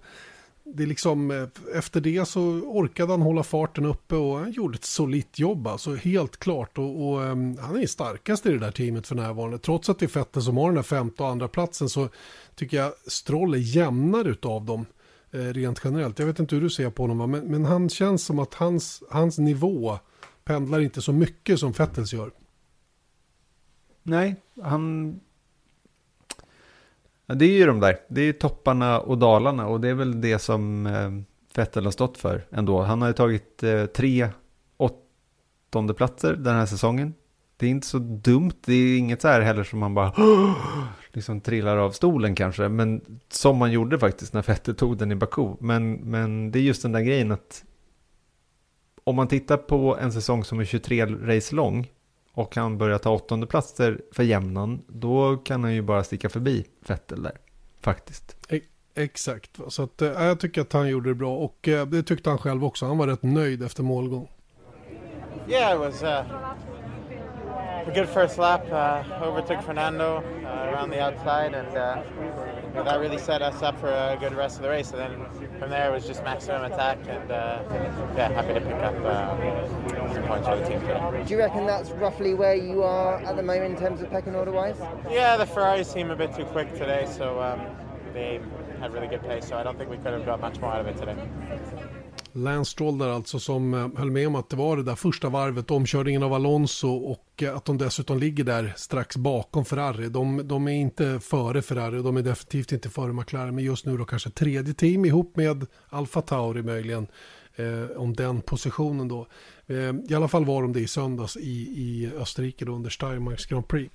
det är liksom, eh, efter det så orkade han hålla farten uppe och han gjorde ett solitt jobb. Alltså helt klart. Och, och um, han är starkast i det där teamet för närvarande. Trots att det är Fette som har den där femte och andra platsen så tycker jag Stroll är jämnare utav dem. Eh, rent generellt. Jag vet inte hur du ser på honom. Men, men han känns som att hans, hans nivå pendlar inte så mycket som Fettels gör. Nej, han Ja, det är ju de där, det är ju topparna och dalarna och det är väl det som eh, Vettel har stått för ändå. Han har ju tagit eh, tre åttonde platser den här säsongen. Det är inte så dumt, det är inget så här heller som man bara (gasps) liksom trillar av stolen kanske. Men som man gjorde faktiskt när Vettel tog den i Baku. Men, men det är just den där grejen att om man tittar på en säsong som är 23 race lång och han börjar ta åttonde platser för jämnan, då kan han ju bara sticka förbi Vettel där, faktiskt. Exakt, så att, äh, jag tycker att han gjorde det bra och äh, det tyckte han själv också. Han var rätt nöjd efter målgång. Yeah, it was uh, a good first lap. Uh, overtook Fernando uh, around the outside and uh, that really set us up for a good rest of the race. And then from there, it was just maximum attack, and uh, yeah, happy to pick up uh, some points for the team today. Do you reckon that's roughly where you are at the moment in terms of pecking order wise? Yeah, the Ferraris seem a bit too quick today, so um, they had really good pace. So I don't think we could have got much more out of it today. Lance Stroll där alltså som eh, höll med om att det var det där första varvet, omkörningen av Alonso och eh, att de dessutom ligger där strax bakom Ferrari. De, de är inte före Ferrari de är definitivt inte före McLaren, men just nu då kanske tredje team ihop med Alfa Tauri möjligen eh, om den positionen då. Eh, I alla fall var de det i söndags i, i Österrike då under Steiermarks Grand Prix.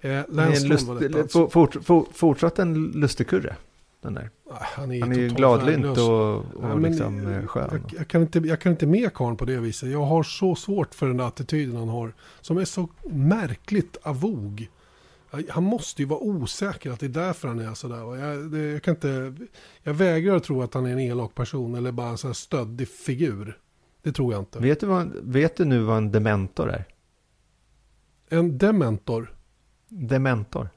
Eh, Lance Stroll var detta alltså. fort, fort, Fortsatt en lustigkurre? Den där. Han är, han är ju gladlynt och, och ja, liksom eh, skön. Jag, jag, kan inte, jag kan inte med karln på det viset. Jag har så svårt för den där attityden han har. Som är så märkligt avog. Han måste ju vara osäker att det är därför han är sådär. Jag, det, jag, kan inte, jag vägrar tro att han är en elak person eller bara en sån här stöddig figur. Det tror jag inte. Vet du, vad, vet du nu vad en dementor är? En dementor? Dementor?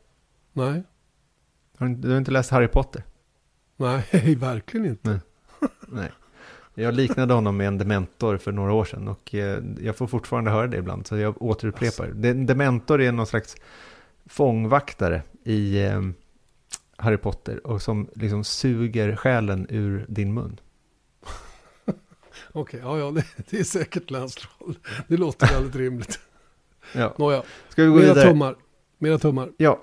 Nej. Har du, du har inte läst Harry Potter? (laughs) Nej, verkligen inte. Nej. Nej. Jag liknade honom med en dementor för några år sedan och eh, jag får fortfarande höra det ibland så jag återupprepar. Alltså. Dementor är någon slags fångvaktare i eh, Harry Potter och som liksom suger själen ur din mun. (laughs) Okej, ja, ja, det, det, är säkert Länstroll. Det låter väldigt rimligt. ja. Nåja, Ska vi gå mera vidare? tummar. Mera tummar. Ja,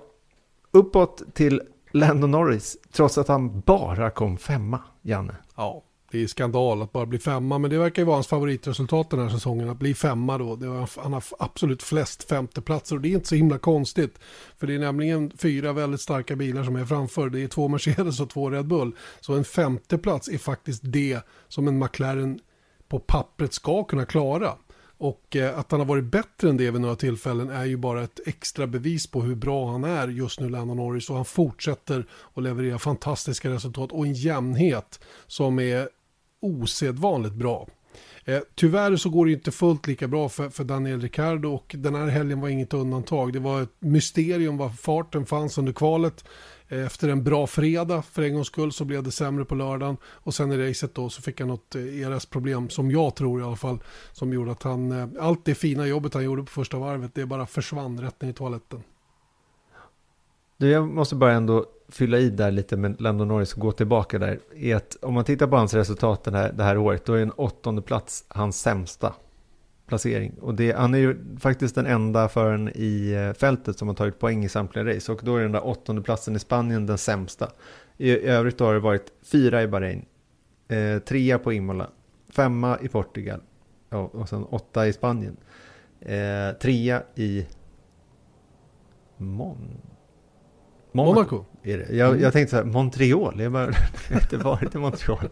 uppåt till Lando Norris, trots att han bara kom femma, Janne. Ja, det är skandal att bara bli femma, men det verkar ju vara hans favoritresultat den här säsongen, att bli femma då. Var, han har absolut flest femteplatser och det är inte så himla konstigt. För det är nämligen fyra väldigt starka bilar som är framför. Det är två Mercedes och två Red Bull. Så en femteplats är faktiskt det som en McLaren på pappret ska kunna klara. Och eh, att han har varit bättre än det vid några tillfällen är ju bara ett extra bevis på hur bra han är just nu, Lennon Norris. Och han fortsätter att leverera fantastiska resultat och en jämnhet som är osedvanligt bra. Eh, tyvärr så går det inte fullt lika bra för, för Daniel Ricciardo och den här helgen var inget undantag. Det var ett mysterium var farten fanns under kvalet. Eh, efter en bra fredag för en gångs skull så blev det sämre på lördagen och sen i racet då så fick han något eh, ERS-problem som jag tror i alla fall som gjorde att han, eh, allt det fina jobbet han gjorde på första varvet det bara försvann rätt ner i toaletten. Du, jag måste bara ändå fylla i där lite med Lando Norris och gå tillbaka där. Är att om man tittar på hans resultat det här, det här året, då är en åttonde plats hans sämsta placering. Och det, han är ju faktiskt den enda föraren i eh, fältet som har tagit poäng i samtliga race. Och då är den där åttonde platsen i Spanien den sämsta. I, i övrigt har det varit fyra i Bahrain, eh, trea på Imola, femma i Portugal ja, och sen åtta i Spanien. Eh, trea i Mon Monaco. Monaco. Är det. Jag, jag tänkte så här, Montreal, jag (laughs) har inte varit i Montreal.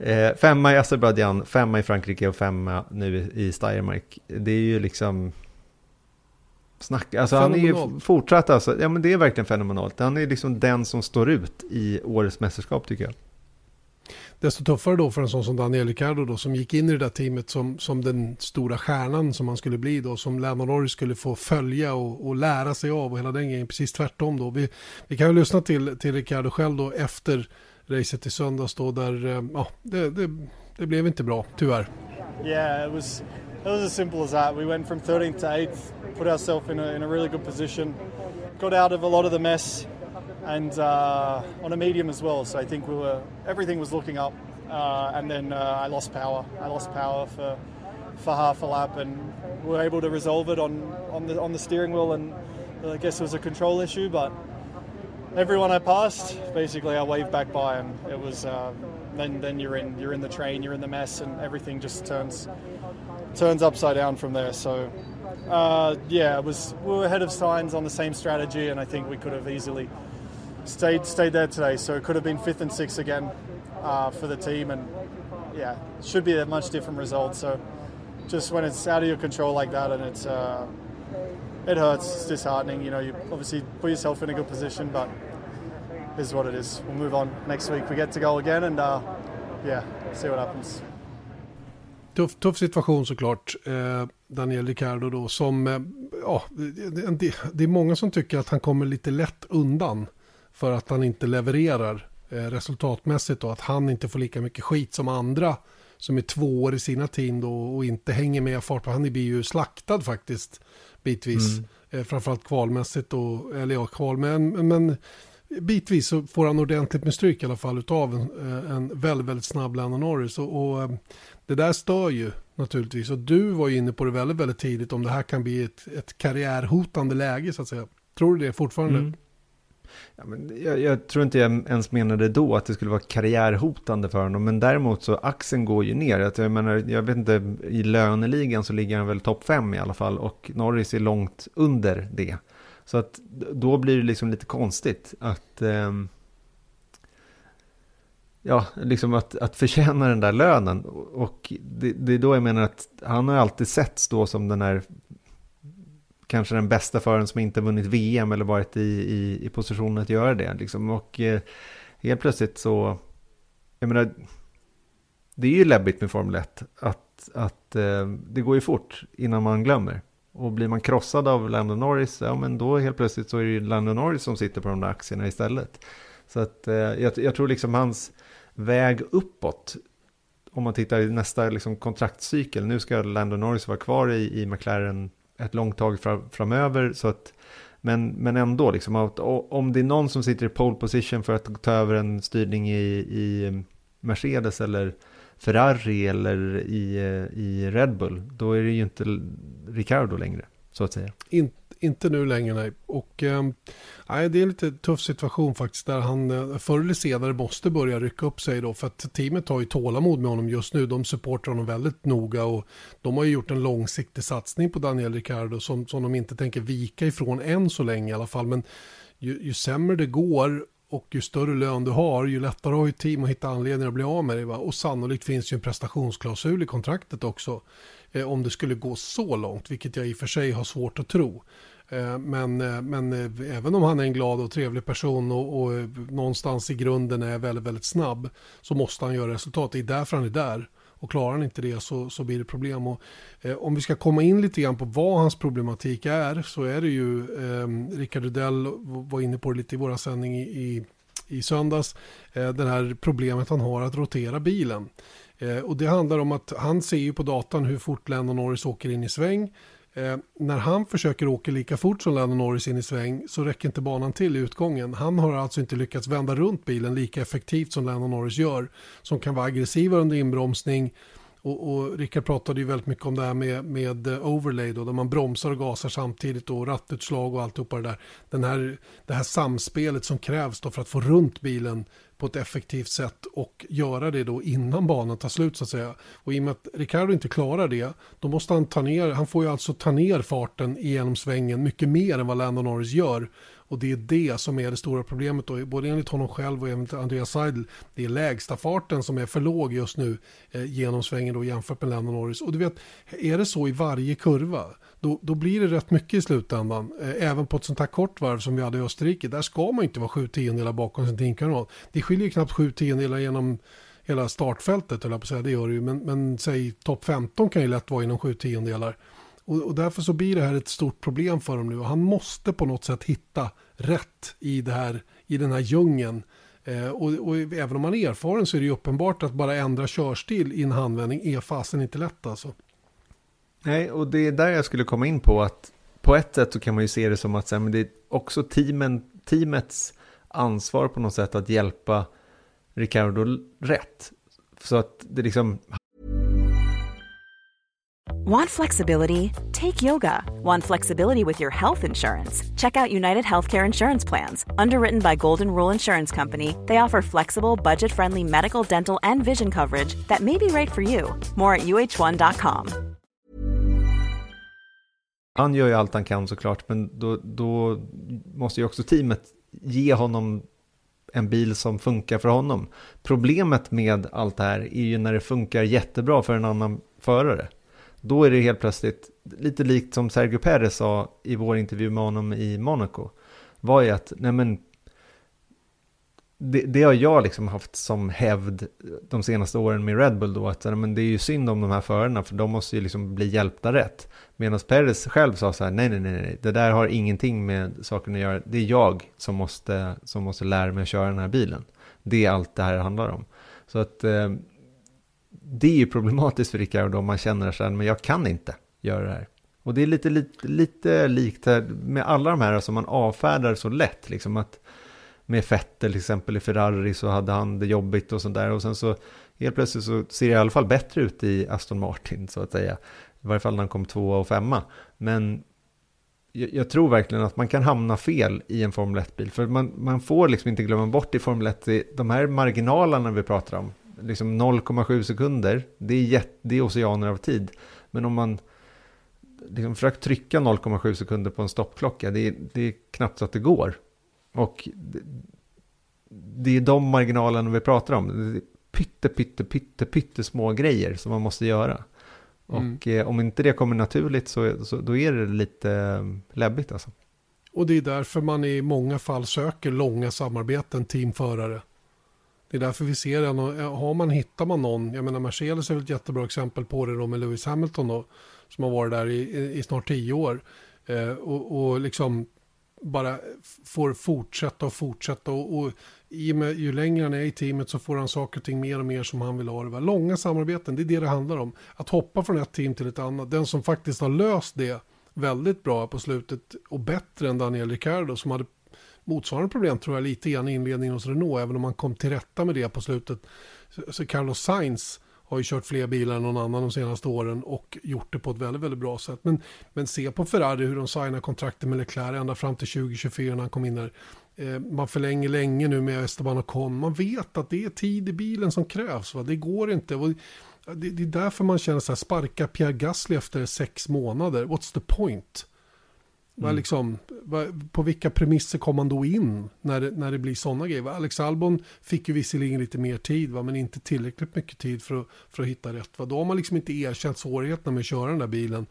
Eh, femma i Azerbajdzjan, femma i Frankrike och femma nu i Steiermark. Det är ju liksom... Snack, alltså han är ju fortsatt alltså, ja men det är verkligen fenomenalt. Han är liksom den som står ut i årets mästerskap tycker jag. Desto tuffare då för en sån som Daniel Ricciardo då som gick in i det där teamet som, som den stora stjärnan som han skulle bli då. Som Lennon Norris skulle få följa och, och lära sig av och hela den grejen. Precis tvärtom då. Vi, vi kan ju lyssna till, till Ricciardo själv då efter racet i söndags då där, eh, ja, det, det, det blev inte bra, tyvärr. Yeah, it was, it was as simple as that. We went from 13th to 8th, put ourselves in a, in a really good position, got out of a lot of the mess and uh, on a medium as well. So I think we were, everything was looking up. Uh, and then uh, I lost power. I lost power for for half a lap, and we were able to resolve it on on the on the steering wheel. And I guess it was a control issue, but everyone I passed, basically I waved back by, and it was uh, then then you're in you're in the train, you're in the mess, and everything just turns turns upside down from there. So uh, yeah, it was we were ahead of signs on the same strategy, and I think we could have easily stayed stayed there today. So it could have been fifth and sixth again uh, for the team, and yeah, should be a much different result. So just when it's out of your control like that, and it's uh, it hurts. It's disheartening. You know, you obviously put yourself in a good position, but this is what it is. We'll move on next week. We get to go again, and uh, yeah, see what happens. Tuff, tuff situation såklart. Eh, Daniel Ricciardo då som, eh, ja, det, det, det, är många som tycker att han kommer lite lätt undan för att han inte levererar eh, resultatmässigt och att han inte får lika mycket skit som andra som är två år i sina team då och inte hänger med fart. Han blir ju slaktad faktiskt bitvis. Mm. Eh, framförallt kvalmässigt och, eller ja, kval, men, men bitvis så får han ordentligt med stryk i alla fall utav en, eh, en väldigt, väldigt snabb Lennon Norris. Och, och, eh, det där stör ju naturligtvis. Och du var ju inne på det väldigt, väldigt tidigt om det här kan bli ett, ett karriärhotande läge så att säga. Tror du det fortfarande? Mm. Ja, men jag, jag, tror inte jag ens menade då att det skulle vara karriärhotande för honom, men däremot så axeln går ju ner. Jag, menar, jag vet inte, i löneligan så ligger han väl topp fem i alla fall och Norris är långt under det. Så att då blir det liksom lite konstigt att, eh, ja, liksom att, att förtjäna den där lönen. Och det, det är då jag menar att han har alltid setts då som den här kanske den bästa föraren som inte vunnit VM eller varit i, i, i positionen att göra det. Liksom. Och eh, helt plötsligt så, jag menar, det är ju läbbigt med Formel 1 att, att eh, det går ju fort innan man glömmer. Och blir man krossad av Lando Norris, ja men då helt plötsligt så är det ju Lando Norris som sitter på de där aktierna istället. Så att eh, jag, jag, tror liksom hans väg uppåt, om man tittar i nästa liksom, kontraktcykel, nu ska Lando Norris vara kvar i, i McLaren ett långt tag framöver. Så att, men, men ändå, liksom, att, om det är någon som sitter i pole position för att ta över en styrning i, i Mercedes eller Ferrari eller i, i Red Bull, då är det ju inte Ricardo längre, så att säga. In, inte nu längre, nej. Och eh, nej, det är en lite tuff situation faktiskt, där han eh, förr eller senare måste börja rycka upp sig då, för att teamet har ju tålamod med honom just nu. De supportar honom väldigt noga och de har ju gjort en långsiktig satsning på Daniel Ricciardo som, som de inte tänker vika ifrån än så länge i alla fall. Men ju, ju sämre det går och ju större lön du har, ju lättare har ju team att hitta anledningar att bli av med dig. Va? Och sannolikt finns ju en prestationsklausul i kontraktet också. Eh, om det skulle gå så långt, vilket jag i och för sig har svårt att tro. Eh, men, eh, men eh, även om han är en glad och trevlig person och, och någonstans i grunden är väldigt, väldigt snabb så måste han göra resultat. Det är därför han är där. Och klarar han inte det så, så blir det problem. Och, eh, om vi ska komma in lite grann på vad hans problematik är så är det ju, eh, Rickard Rudell var inne på det lite i våra sändning i, i, i söndags, eh, det här problemet han har att rotera bilen. Eh, och det handlar om att han ser ju på datan hur fort Lennon Norris åker in i sväng. Eh, när han försöker åka lika fort som Lennon Norris in i sväng så räcker inte banan till i utgången. Han har alltså inte lyckats vända runt bilen lika effektivt som Lennon Norris gör. Som kan vara aggressivare under inbromsning. Och, och Rickard pratade ju väldigt mycket om det här med, med eh, overlay då, där man bromsar och gasar samtidigt och rattutslag och alltihopa det där. Den här, det här samspelet som krävs då för att få runt bilen på ett effektivt sätt och göra det då innan banan tar slut så att säga. Och i och med att Ricardo inte klarar det, då måste han ta ner, han får ju alltså ta ner farten genom svängen mycket mer än vad Lando Norris gör. Och det är det som är det stora problemet då, både enligt honom själv och enligt Andreas Seidel. Det är lägsta farten som är för låg just nu eh, genom svängen då jämfört med Lando Norris. Och du vet, är det så i varje kurva, då, då blir det rätt mycket i slutändan. Eh, även på ett sånt här kort varv som vi hade i Österrike. Där ska man inte vara sju tiondelar bakom sin teamkamrat. Det skiljer knappt sju tiondelar genom hela startfältet, eller på säga, det gör det ju. Men, men säg topp 15 kan ju lätt vara inom sju tiondelar. Och, och därför så blir det här ett stort problem för dem nu. Och han måste på något sätt hitta rätt i, det här, i den här djungeln. Eh, och, och, även om man är erfaren så är det ju uppenbart att bara ändra körstil i en handvändning är fasen inte lätt alltså. Nej, och det är där jag skulle komma in på att på ett sätt så kan man ju se det som att men det är också teamen, teamets ansvar på något sätt att hjälpa Ricardo rätt. Så att det liksom... Want flexibility? Take yoga. Want flexibility with your health insurance? Check out United Healthcare Insurance Plans. Underwritten by Golden Rule Insurance Company, they offer flexible, budget-friendly medical, dental and vision coverage that may be right for you. More at uh1.com. Han gör ju allt han kan såklart, men då, då måste ju också teamet ge honom en bil som funkar för honom. Problemet med allt det här är ju när det funkar jättebra för en annan förare. Då är det helt plötsligt, lite likt som Sergio Perez sa i vår intervju med honom i Monaco, var ju att, nej men, det, det har jag liksom haft som hävd de senaste åren med Red Bull då, att men det är ju synd om de här förarna för de måste ju liksom bli hjälpta rätt. Medan Perez själv sa så här, nej, nej, nej, nej, det där har ingenting med saken att göra, det är jag som måste, som måste lära mig att köra den här bilen. Det är allt det här handlar om. Så att eh, det är ju problematiskt för Ricardo om man känner så här, men jag kan inte göra det här. Och det är lite, lite, lite likt här med alla de här som man avfärdar så lätt, liksom att med Fettel till exempel i Ferrari så hade han det jobbigt och sådär. och sen så helt plötsligt så ser det i alla fall bättre ut i Aston Martin så att säga. I varje fall när han kom tvåa och femma. Men jag, jag tror verkligen att man kan hamna fel i en Formel 1-bil. För man, man får liksom inte glömma bort i Formel 1, de här marginalerna vi pratar om, liksom 0,7 sekunder, det är, jätt, det är oceaner av tid. Men om man liksom försöker trycka 0,7 sekunder på en stoppklocka, det är, det är knappt så att det går. Och det, är de marginalerna vi pratar om. Pytte, pytte, pytte, pytte små grejer som man måste göra. Mm. Och eh, om inte det kommer naturligt så, så då är det lite eh, läbbigt alltså. Och det är därför man i många fall söker långa samarbeten teamförare. Det är därför vi ser en, har man, hittar man någon, jag menar Mercedes är väl ett jättebra exempel på det då med Lewis Hamilton då, som har varit där i, i snart tio år. Eh, och, och liksom bara får fortsätta och fortsätta och, och i med, ju längre han är i teamet så får han saker och ting mer och mer som han vill ha det. Långa samarbeten, det är det det handlar om. Att hoppa från ett team till ett annat. Den som faktiskt har löst det väldigt bra på slutet och bättre än Daniel Ricciardo som hade motsvarande problem tror jag lite grann i inledningen hos Renault, även om man kom till rätta med det på slutet. Så Carlos Sainz har ju kört fler bilar än någon annan de senaste åren och gjort det på ett väldigt, väldigt bra sätt. Men, men se på Ferrari hur de signar kontrakten med Leclerc ända fram till 2024 när han kom in där. Eh, man förlänger länge nu med Esteban och Con. Man vet att det är tid i bilen som krävs. Va? Det går inte. Det, det är därför man känner så här, sparka Pierre Gasly efter sex månader. What's the point? Mm. Liksom, på vilka premisser kom man då in när det, när det blir sådana grejer? Alex Albon fick ju visserligen lite mer tid, va? men inte tillräckligt mycket tid för att, för att hitta rätt. Va? Då har man liksom inte erkänt svårigheterna med att köra den där bilen.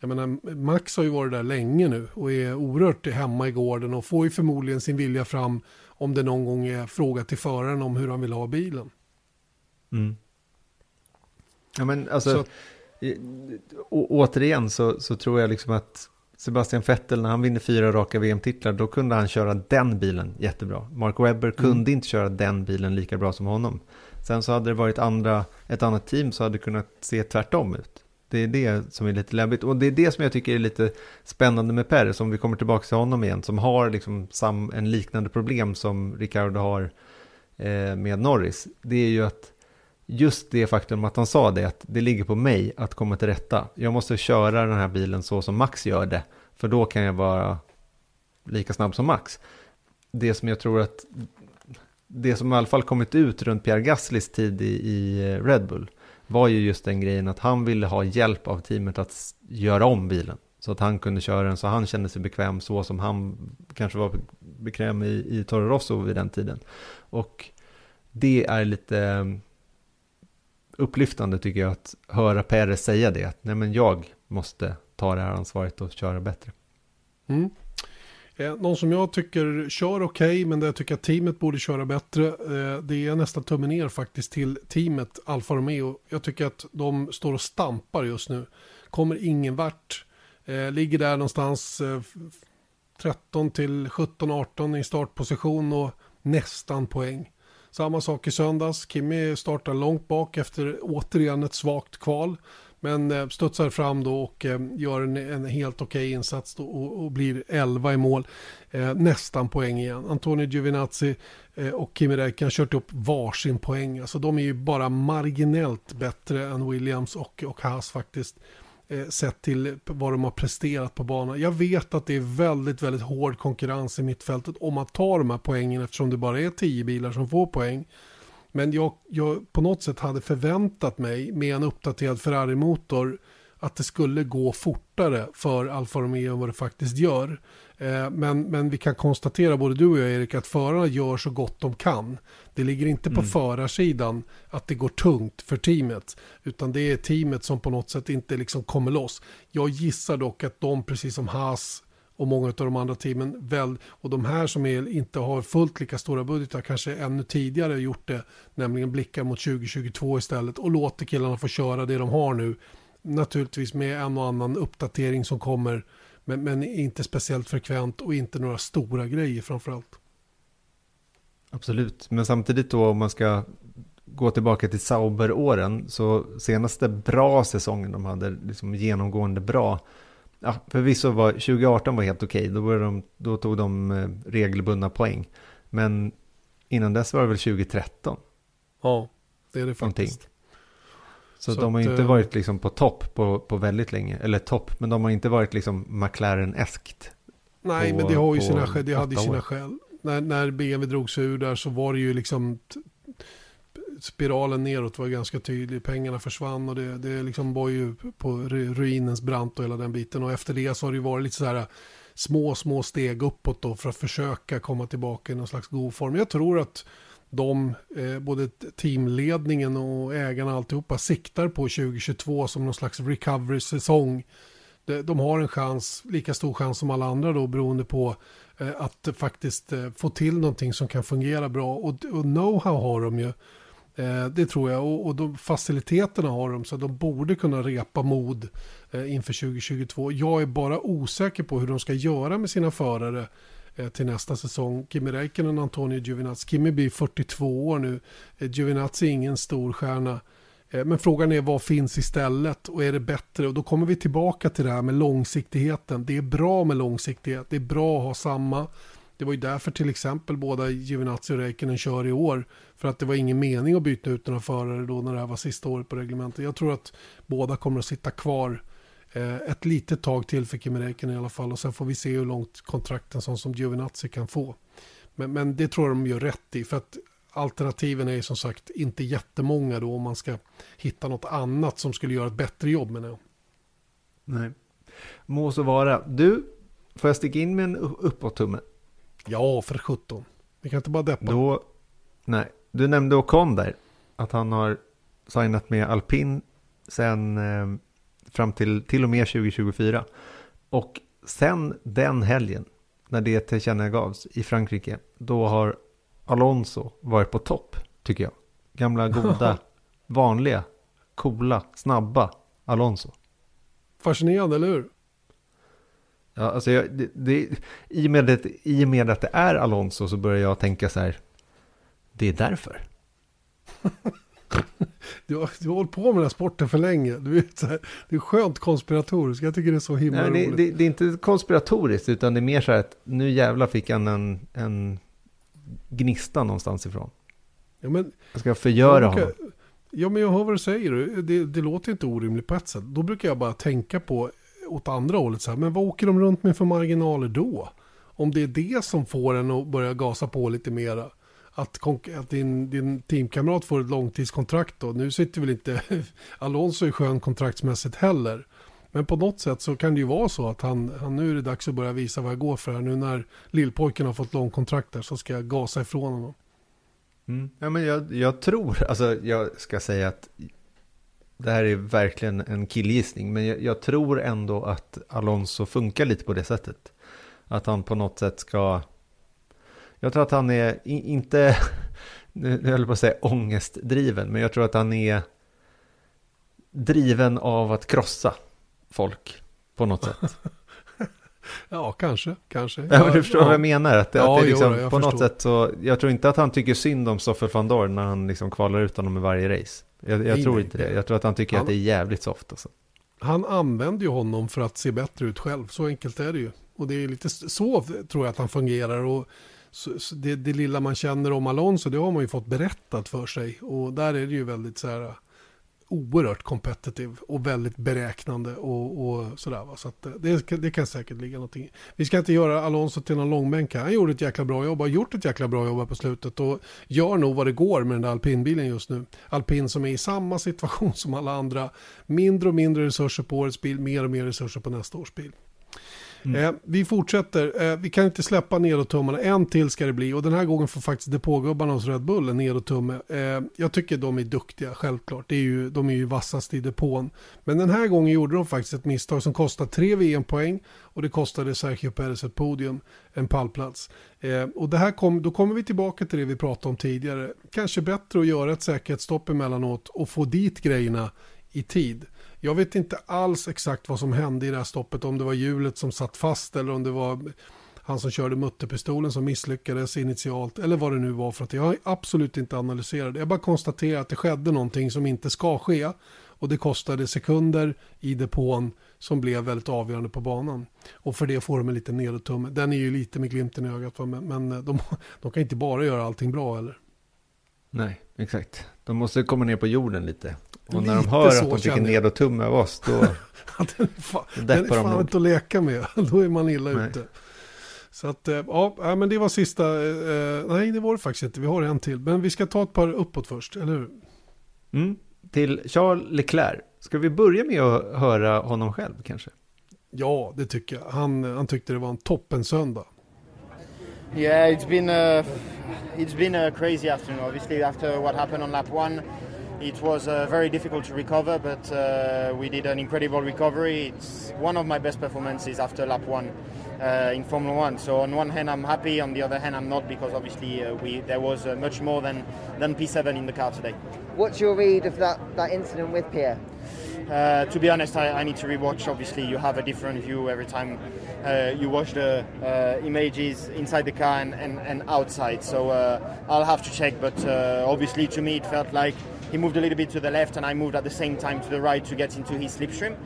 Jag menar, Max har ju varit där länge nu och är oerhört hemma i gården och får ju förmodligen sin vilja fram om det någon gång är fråga till föraren om hur han vill ha bilen. Mm. Ja men alltså, så, återigen så, så tror jag liksom att Sebastian Vettel, när han vinner fyra raka VM-titlar, då kunde han köra den bilen jättebra. Mark Webber mm. kunde inte köra den bilen lika bra som honom. Sen så hade det varit andra, ett annat team så hade det kunnat se tvärtom ut. Det är det som är lite läbbigt. Och det är det som jag tycker är lite spännande med Perez, om vi kommer tillbaka till honom igen, som har liksom sam, en liknande problem som Ricardo har eh, med Norris. Det är ju att just det faktum att han sa det, att det ligger på mig att komma till rätta. Jag måste köra den här bilen så som Max gör det, för då kan jag vara lika snabb som Max. Det som jag tror att, det som i alla fall kommit ut runt Pierre Gaslis tid i, i Red Bull, var ju just den grejen att han ville ha hjälp av teamet att göra om bilen. Så att han kunde köra den så han kände sig bekväm så som han kanske var bekväm i, i Toro Rosso vid den tiden. Och det är lite upplyftande tycker jag att höra Perez säga det. Att nej men jag måste ta det här ansvaret och köra bättre. Mm. Eh, någon som jag tycker kör okej, okay, men där jag tycker att teamet borde köra bättre, eh, det är nästan tummen ner faktiskt till teamet Alfa Romeo. Jag tycker att de står och stampar just nu. Kommer ingen vart. Eh, ligger där någonstans 13 till 17-18 i startposition och nästan poäng. Samma sak i söndags. Kimi startar långt bak efter återigen ett svagt kval. Men eh, studsar fram då och eh, gör en, en helt okej okay insats och, och, blir 11 i mål. Eh, nästan poäng igen. Antonio Giovinazzi eh, och Kimi Räikkönen har kört upp varsin poäng. Alltså de är ju bara marginellt bättre än Williams och, och Haas faktiskt Eh, sett till vad de har presterat på banan. Jag vet att det är väldigt, väldigt hård konkurrens i mittfältet om att ta de här poängen eftersom det bara är tio bilar som får poäng. Men jag, jag på något sätt hade förväntat mig med en uppdaterad Ferrari-motor att det skulle gå fortare för Alfa Romeo än vad det faktiskt gör. Eh, men, men vi kan konstatera, både du och jag Erik, att förarna gör så gott de kan. Det ligger inte på mm. förarsidan att det går tungt för teamet, utan det är teamet som på något sätt inte liksom kommer loss. Jag gissar dock att de, precis som Haas och många av de andra teamen väl, och de här som är, inte har fullt lika stora budgetar kanske ännu tidigare gjort det, nämligen blickar mot 2022 istället och låter killarna få köra det de har nu. Naturligtvis med en och annan uppdatering som kommer, men, men inte speciellt frekvent och inte några stora grejer framförallt. Absolut, men samtidigt då om man ska gå tillbaka till Sauber-åren så senaste bra säsongen de hade liksom genomgående bra ja, förvisso var 2018 var helt okej, då, de, då tog de eh, regelbundna poäng. Men innan dess var det väl 2013? Ja, det är det faktiskt. Någonting. Så, så de har att, inte eh, varit liksom på topp på, på väldigt länge. Eller topp, men de har inte varit liksom McLaren-eskt. Nej, på, men det har ju sina skäl. Det hade ju sina skäl. När, när BMW drog sig ur där så var det ju liksom spiralen neråt var ganska tydlig. Pengarna försvann och det, det liksom var ju på ruinens brant och hela den biten. Och efter det så har det ju varit lite så här små, små steg uppåt då för att försöka komma tillbaka i någon slags god form. Jag tror att de, eh, både teamledningen och ägarna alltihopa siktar på 2022 som någon slags recovery-säsong. De, de har en chans, lika stor chans som alla andra då beroende på eh, att faktiskt eh, få till någonting som kan fungera bra. Och, och know-how har de ju. Eh, det tror jag och, och de faciliteterna har de så de borde kunna repa mod eh, inför 2022. Jag är bara osäker på hur de ska göra med sina förare Eh, till nästa säsong. Kimi Räikkönen och Antonio Giovinazzi. Kimi blir 42 år nu. Eh, Giovinazzi är ingen stor stjärna. Eh, men frågan är vad finns istället och är det bättre? Och då kommer vi tillbaka till det här med långsiktigheten. Det är bra med långsiktighet. Det är bra att ha samma det var ju därför till exempel båda Giovinazzi och Räikkönen kör i år. För att det var ingen mening att byta ut några förare då när det här var sista året på reglementet. Jag tror att båda kommer att sitta kvar ett litet tag till för Kimi Räikkönen i alla fall. Och sen får vi se hur långt kontrakten sån som Giovinazzi kan få. Men, men det tror jag de gör rätt i. För att alternativen är som sagt inte jättemånga då om man ska hitta något annat som skulle göra ett bättre jobb menar jag. Nej. Må så vara. Du, får jag sticka in med en uppåt-tumme? Ja, för 17. Vi kan inte bara deppa. Då, nej, du nämnde Ocon där. Att han har signat med Alpin sen eh, fram till till och med 2024. Och sen den helgen, när det tillkännagavs i Frankrike, då har Alonso varit på topp, tycker jag. Gamla goda, (laughs) vanliga, coola, snabba Alonso. Fascinerande, eller hur? Ja, alltså jag, det, det, i, och med det, I och med att det är Alonso så börjar jag tänka så här, det är därför. (laughs) (laughs) du, har, du har hållit på med den här sporten för länge. Du vet, så här, det är skönt konspiratoriskt. Jag tycker det är så himla Nej, roligt. Det, det, det, är inte konspiratoriskt, utan det är mer så här att nu jävla fick han en, en gnista någonstans ifrån. Ja, men, jag ska förgöra honom. Ja, men jag hör vad du säger. Det, det låter inte orimligt på ett sätt. Då brukar jag bara tänka på åt andra hållet. Så här, men vad åker de runt med för marginaler då? Om det är det som får en att börja gasa på lite mera. Att, att din, din teamkamrat får ett långtidskontrakt då. Nu sitter väl inte (laughs) Alonso i skön kontraktsmässigt heller. Men på något sätt så kan det ju vara så att han, han nu är det dags att börja visa vad jag går för här. Nu när lillpojken har fått långkontrakt där så ska jag gasa ifrån honom. Mm. Ja, men jag, jag tror, alltså jag ska säga att det här är verkligen en killgissning, men jag, jag, tror ändå att Alonso funkar lite på det sättet. Att han på något sätt ska... Jag tror att han är, inte, (laughs) nu höll jag på att säga ångestdriven, men jag tror att han är driven av att krossa folk på något sätt. (laughs) ja, kanske, kanske. Ja, men du förstår ja. vad jag menar? Att, ja, att det liksom, jo, på förstår. något sätt så, jag tror inte att han tycker synd om Stoffel van Dorn när han liksom kvalar ut honom i varje race. Jag, jag tror inte det. Jag tror att han tycker han, att det är jävligt soft. Alltså. Han använder ju honom för att se bättre ut själv. Så enkelt är det ju. Och det är lite så tror jag att han fungerar. Och så, så det, det, lilla man känner om Alonso, det har man ju fått berättat för sig. Och där är det ju väldigt så här eh, oerhört competitive och väldigt beräknande och, och sådär. Va? Så att eh, det, det kan säkert ligga någonting. Vi ska inte göra Alonso till någon långbänk Han gjorde ett jäkla bra jobb, har gjort ett jäkla bra jobb här på slutet och gör nog vad det går med den där alpinbilen just nu. Alpin som är i samma situation (laughs) som alla andra. Mindre och mindre resurser på årets bil, mer och mer resurser på nästa års bil. Mm. Eh, vi fortsätter, eh, vi kan inte släppa nedåt-tummarna, en till ska det bli och den här gången får faktiskt depågubbarna hos Red Bull en nedåttumme. Eh, jag tycker de är duktiga, självklart, det är ju, de är ju vassast i depån. Men den här gången gjorde de faktiskt ett misstag som kostade tre VM-poäng och det kostade Sergio Perez ett podium, en pallplats. Eh, och det här kom, då kommer vi tillbaka till det vi pratade om tidigare. Kanske bättre att göra ett säkerhetsstopp emellanåt och få dit grejerna i tid. Jag vet inte alls exakt vad som hände i det här stoppet, om det var hjulet som satt fast eller om det var han som körde mutterpistolen som misslyckades initialt eller vad det nu var för att jag har absolut inte analyserat det. Jag bara konstaterar att det skedde någonting som inte ska ske och det kostade sekunder i depån som blev väldigt avgörande på banan. Och för det får de en liten nedåttumme. Den är ju lite med glimten i ögat men, men de, de kan inte bara göra allting bra eller? Nej, exakt. De måste komma ner på jorden lite. Och när de hör att de fick en nedåttumme av oss, då (laughs) den är fan, den är fan inte att leka med. (laughs) Då är man illa nej. ute. Så att, eh, ja, men det var sista, eh, nej det var det faktiskt inte, vi har en till. Men vi ska ta ett par uppåt först, eller hur? Mm. Till Charles Leclerc, ska vi börja med att höra honom själv kanske? Ja, det tycker jag. Han, han tyckte det var en toppen söndag. Yeah, it's been a, it's been a crazy afternoon. Obviously, after what happened on lap one, it was uh, very difficult to recover, but uh, we did an incredible recovery. It's one of my best performances after lap one uh, in Formula One. So on one hand, I'm happy. On the other hand, I'm not because obviously uh, we there was uh, much more than than P7 in the car today. What's your read of that that incident with Pierre? Uh, to be honest, I, I, need to rewatch. Obviously, you have a different view every time uh, you watch the uh, images inside the car and, and, and outside. So uh, I'll have to check. But uh, obviously, to me, it felt like he moved a little bit to the left, and I moved at the same time to the right to get into his slipstream,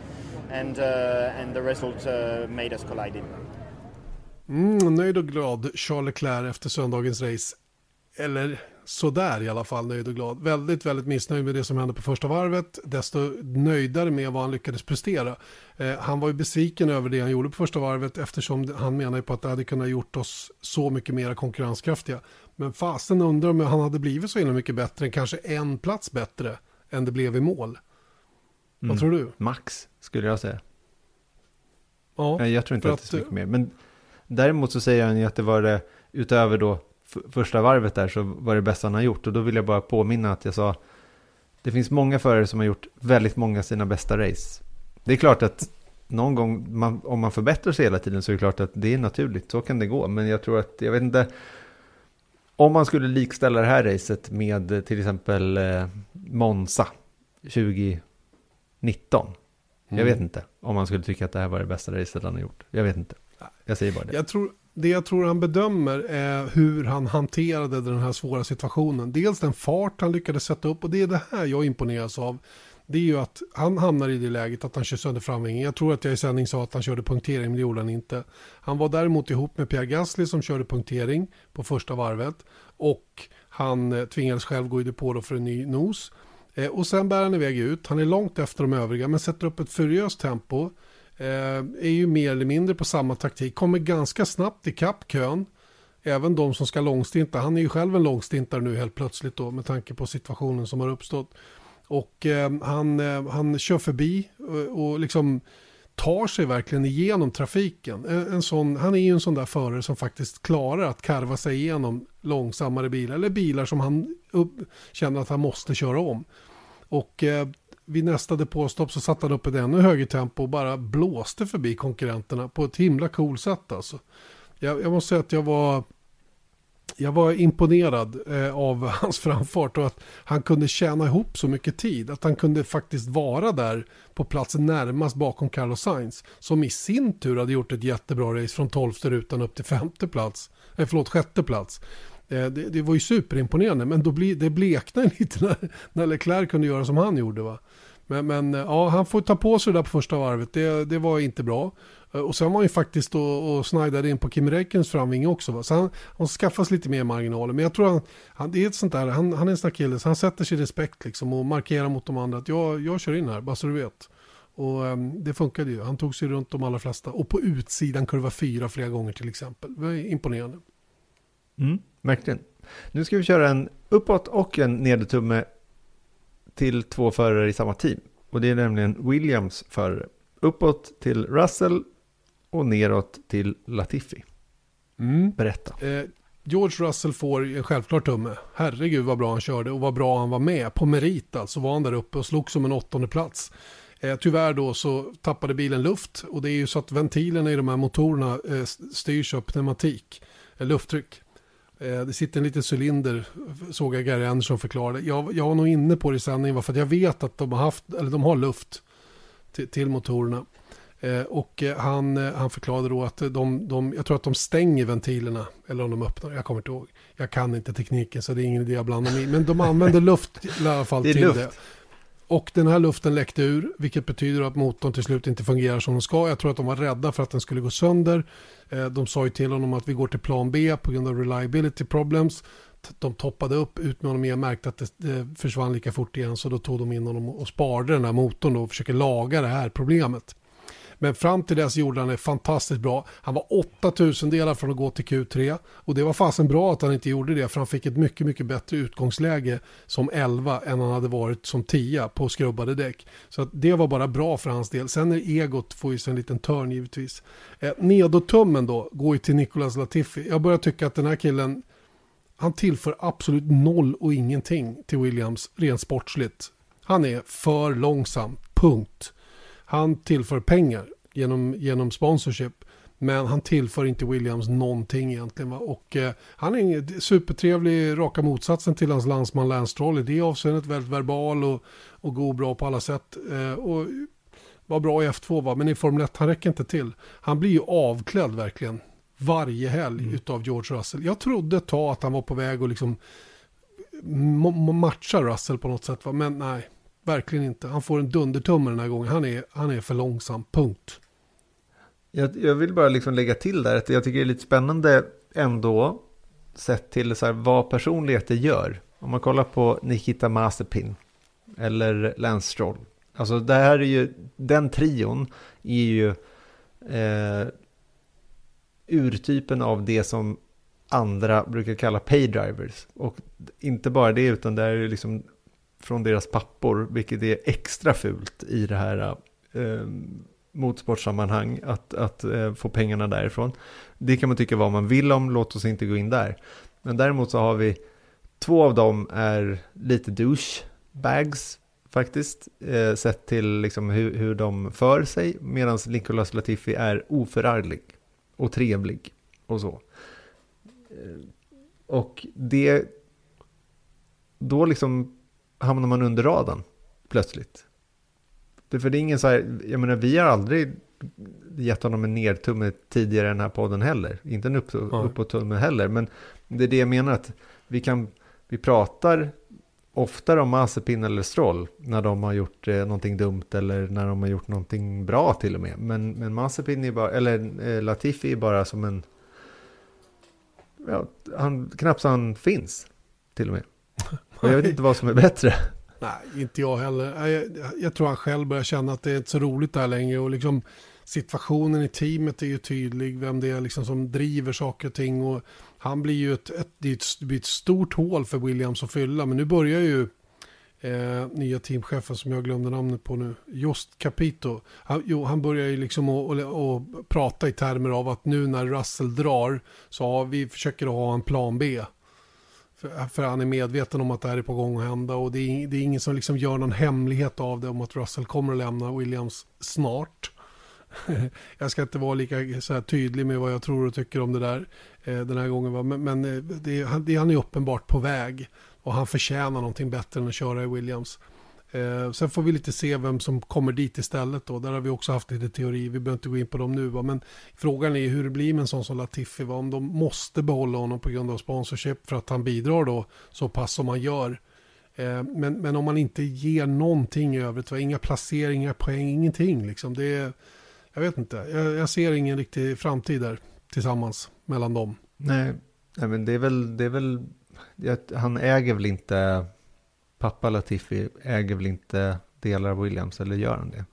and uh, and the result uh, made us collide. Mm, nöjd och glad Charles Leclerc efter söndagens race. Eller sådär i alla fall nöjd och glad. Väldigt, väldigt missnöjd med det som hände på första varvet. Desto nöjdare med vad han lyckades prestera. Eh, han var ju besviken över det han gjorde på första varvet eftersom han menar på att det hade kunnat gjort oss så mycket mer konkurrenskraftiga. Men fasen undrar om han hade blivit så himla mycket bättre kanske en plats bättre än det blev i mål. Mm. Vad tror du? Max, skulle jag säga. Ja, jag tror inte att, det är så mycket mer. Men däremot så säger han ju att det var det, utöver då första varvet där så var det bästa han har gjort. Och då vill jag bara påminna att jag sa, det finns många förare som har gjort väldigt många sina bästa race. Det är klart att någon gång, man, om man förbättrar sig hela tiden så är det klart att det är naturligt, så kan det gå. Men jag tror att, jag vet inte, om man skulle likställa det här racet med till exempel eh, Monza 2019. Mm. Jag vet inte om man skulle tycka att det här var det bästa racet han har gjort. Jag vet inte. Jag säger bara det. Jag tror, det jag tror han bedömer är hur han hanterade den här svåra situationen. Dels den fart han lyckades sätta upp och det är det här jag imponeras av. Det är ju att han hamnar i det läget att han kör sönder framvingen. Jag tror att jag i sändning sa att han körde punktering, men det gjorde han inte. Han var däremot ihop med Pierre Gasly som körde punktering på första varvet. Och han eh, tvingades själv gå i depå då för en ny nos. Eh, och sen bär han iväg ut. Han är långt efter de övriga men sätter upp ett furiöst tempo. Eh, är ju mer eller mindre på samma taktik. Kommer ganska snabbt i kön. Även de som ska långstinta. Han är ju själv en långstintare nu helt plötsligt då med tanke på situationen som har uppstått. Och eh, han, eh, han kör förbi och, och liksom tar sig verkligen igenom trafiken. En, en sån, han är ju en sån där förare som faktiskt klarar att karva sig igenom långsammare bilar eller bilar som han upp, känner att han måste köra om. Och eh, vid nästa depåstopp så satte han upp ett ännu högre tempo och bara blåste förbi konkurrenterna på ett himla cool sätt alltså. Jag, jag måste säga att jag var jag var imponerad eh, av (laughs) hans framfart och att han kunde tjäna ihop så mycket tid. Att han kunde faktiskt vara där på platsen närmast bakom Carlos Sainz. Som i sin tur hade gjort ett jättebra race från tolfte rutan upp till femte plats. Eh, förlåt, sjätte plats. Eh, det, det, var ju superimponerande men då bli, det bleknade (laughs) lite när, när Leclerc kunde göra som han gjorde. Va? Men, men eh, ja, han får ta på sig det där på första varvet. Det, det var inte bra. Eh, och sen var han ju faktiskt och, och snajdade in på Kim Räikkens framvinge också. Va? Så han, han skaffas lite mer marginaler. Men jag tror han, han det är ett sånt där, han, han är en sån där kille så han sätter sig i respekt liksom och markerar mot de andra att jag, jag kör in här, bara så du vet. Och um, det funkade ju. Han tog sig runt de allra flesta. Och på utsidan kurva fyra flera gånger till exempel. Det var imponerande. Mm, verkligen. Nu ska vi köra en uppåt och en nedertumme till två förare i samma team. Och det är nämligen Williams förare. Uppåt till Russell och neråt till Latifi. Mm. Berätta. Eh, George Russell får en självklar tumme. Herregud vad bra han körde och vad bra han var med. På merit alltså var han där uppe och slog som en åttonde plats. Eh, tyvärr då så tappade bilen luft och det är ju så att ventilerna i de här motorerna eh, styrs av pneumatik, eh, lufttryck. Eh, det sitter en liten cylinder, såg jag Gary Anderson förklara. Jag, jag var nog inne på det i sändningen för att jag vet att de har, haft, eller de har luft till, till motorerna. Eh, och eh, han, han förklarade då att de, de, jag tror att de stänger ventilerna, eller om de öppnar, jag kommer inte ihåg. Jag kan inte tekniken så det är ingen idé att blanda mig. Men de använder luft i alla fall Det är till luft. det. Och den här luften läckte ur, vilket betyder att motorn till slut inte fungerar som den ska. Jag tror att de var rädda för att den skulle gå sönder. Eh, de sa ju till honom att vi går till plan B på grund av reliability problems. De toppade upp ut med honom igen, märkte att det, försvann lika fort igen. Så då tog de in honom och sparade den här motorn och försöker laga det här problemet. Men fram till dess gjorde han det fantastiskt bra. Han var 8000 delar från att gå till Q3. Och det var fasen bra att han inte gjorde det. För han fick ett mycket, mycket bättre utgångsläge som 11 än han hade varit som 10 på skrubbade däck. Så att det var bara bra för hans del. Sen är egot får ju sig en liten törn givetvis. Eh, Nedotummen då går ju till Nicolas Latifi. Jag börjar tycka att den här killen han tillför absolut noll och ingenting till Williams rent sportsligt. Han är för långsam, punkt. Han tillför pengar genom, genom sponsorship. Men han tillför inte Williams någonting egentligen. Va? Och eh, han är en supertrevlig, raka motsatsen till hans landsman Lance Stroll. I det avseendet väldigt verbal och, och god bra på alla sätt. Eh, och var bra i F2 va, men i Formel 1 han räcker inte till. Han blir ju avklädd verkligen varje helg utav George Russell. Jag trodde ett tag att han var på väg att liksom ma- ma- matcha Russell på något sätt va, men nej, verkligen inte. Han får en dundertumme den här gången. Han är, han är för långsam, punkt. Jag, jag vill bara liksom lägga till där att jag tycker det är lite spännande ändå sett till så här, vad personligheter gör. Om man kollar på Nikita Mazepin eller Lance Stroll. Alltså det här är ju, den trion är ju eh, urtypen av det som andra brukar kalla paydrivers. Och inte bara det utan det är ju liksom från deras pappor, vilket är extra fult i det här eh, motorsportsammanhang, att, att eh, få pengarna därifrån. Det kan man tycka vad man vill om, låt oss inte gå in där. Men däremot så har vi, två av dem är lite douchebags faktiskt, eh, sett till liksom hur, hur de för sig, medan Nicolas Latifi är oförarglig och trevlig och så. Eh, och det, då liksom hamnar man under radarn plötsligt. Det, för det är ingen så här, jag menar vi har aldrig gett honom en nedtumme tidigare i den här podden heller. Inte en upp, uppåt-tumme heller. Men det är det jag menar att vi kan, vi pratar oftare om Mazepin eller Stroll när de har gjort eh, någonting dumt eller när de har gjort någonting bra till och med. Men, men Mazepin är bara, eller eh, Latifi är bara som en, ja, han, knappt så han finns till och med. (laughs) Och jag vet inte vad som är bättre. (laughs) Nej, inte jag heller. Jag, jag tror han själv börjar känna att det är inte så roligt där längre. Och liksom situationen i teamet är ju tydlig. Vem det är liksom som driver saker och ting. Och han blir ju ett, ett, det ett, blir ett stort hål för Williams att fylla. Men nu börjar ju eh, nya teamchefen som jag glömde namnet på nu. Just Capito. Han, jo, han börjar ju liksom att prata i termer av att nu när Russell drar så har vi försöker ha en plan B. För, för han är medveten om att det här är på gång att hända och det är, det är ingen som liksom gör någon hemlighet av det om att Russell kommer att lämna Williams snart. (laughs) jag ska inte vara lika så här tydlig med vad jag tror och tycker om det där eh, den här gången. Va? Men, men eh, det, han, det, han är uppenbart på väg och han förtjänar någonting bättre än att köra i Williams. Eh, sen får vi lite se vem som kommer dit istället då. Där har vi också haft lite teori. Vi behöver inte gå in på dem nu. Va? Men frågan är hur det blir med en sån som Latifi. Va? Om de måste behålla honom på grund av sponsorship för att han bidrar då så pass som han gör. Eh, men, men om man inte ger någonting i övrigt. Va? Inga placeringar, poäng, ingenting. Liksom. Det är, jag vet inte. Jag, jag ser ingen riktig framtid där tillsammans mellan dem. Nej, nej men det är väl, det är väl, han äger väl inte pappa Latifi äger väl inte delar av Williams, eller gör han det?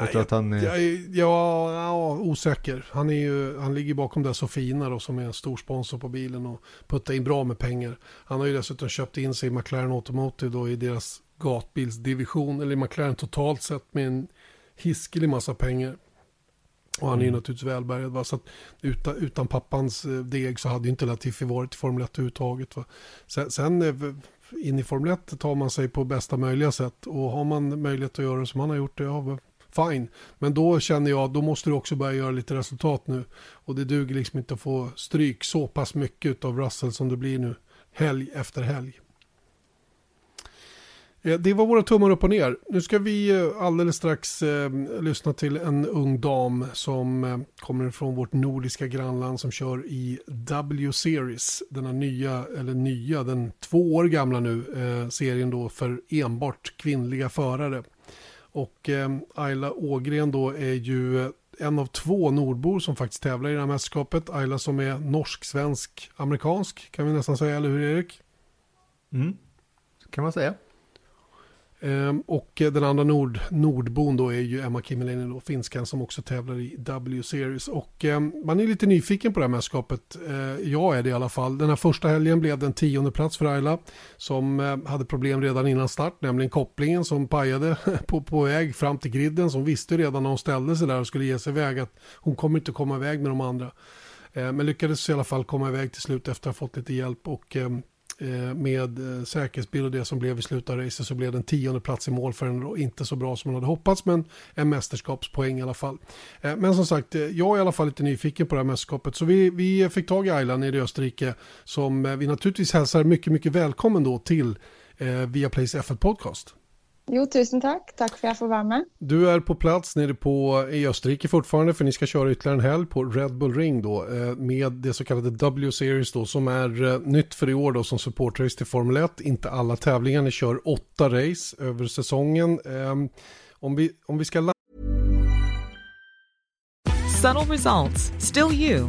jag tror att han är... Ja, ja, ja, osäker. Han, är ju, han ligger bakom det Sofina då, som är en stor sponsor på bilen och puttar in bra med pengar. Han har ju dessutom köpt in sig i McLaren Automotive då i deras gatbilsdivision, eller i McLaren totalt sett med en hiskelig massa pengar. Och han är ju mm. naturligtvis välbärgad. Va? Så att utan, utan pappans eh, deg så hade ju inte Latifi varit i Formel 1 överhuvudtaget. Va? Sen, sen eh, in i Formel 1 tar man sig på bästa möjliga sätt. Och har man möjlighet att göra det som han har gjort det, ja, fine. Men då känner jag, då måste du också börja göra lite resultat nu. Och det duger liksom inte att få stryk så pass mycket av Russell som det blir nu. Helg efter helg. Eh, det var våra tummar upp och ner. Nu ska vi eh, alldeles strax eh, lyssna till en ung dam som eh, kommer från vårt nordiska grannland som kör i W-series. Denna nya, eller nya, den två år gamla nu, eh, serien då för enbart kvinnliga förare. Och eh, Ayla Ågren då är ju eh, en av två nordbor som faktiskt tävlar i det här mästerskapet. Ayla som är norsk, svensk, amerikansk kan vi nästan säga, eller hur Erik? Mm, kan man säga. Ehm, och eh, den andra nord, nordbon då är ju Emma Kimmelinen, då, finskan som också tävlar i W-series. Och ehm, man är lite nyfiken på det här mästerskapet. Eh, Jag är det i alla fall. Den här första helgen blev det en tionde plats för Ayla som eh, hade problem redan innan start, nämligen kopplingen som pajade (laughs) på, på väg fram till griden som visste redan när hon ställde sig där och skulle ge sig iväg att hon kommer inte komma iväg med de andra. Men lyckades i alla fall komma iväg till slut efter att ha fått lite hjälp och ehm, Eh, med säkerhetsbild säkerhetsbil och det som blev i slutet av racet så blev det en tionde plats i mål för en inte så bra som man hade hoppats men en mästerskapspoäng i alla fall. Eh, men som sagt, eh, jag är i alla fall lite nyfiken på det här mästerskapet så vi, vi fick tag i Island nere i Österrike som vi naturligtvis hälsar mycket, mycket välkommen då till eh, Viaplays F1 Podcast. Jo, tusen tack. Tack för att jag får vara med. Du är på plats nere på, i Österrike fortfarande för ni ska köra ytterligare en helg på Red Bull Ring då eh, med det så kallade W-series då som är eh, nytt för i år då som supportrace till Formel 1. Inte alla tävlingar, ni kör åtta race över säsongen. Ehm, om vi, om vi ska Subtle results, still you,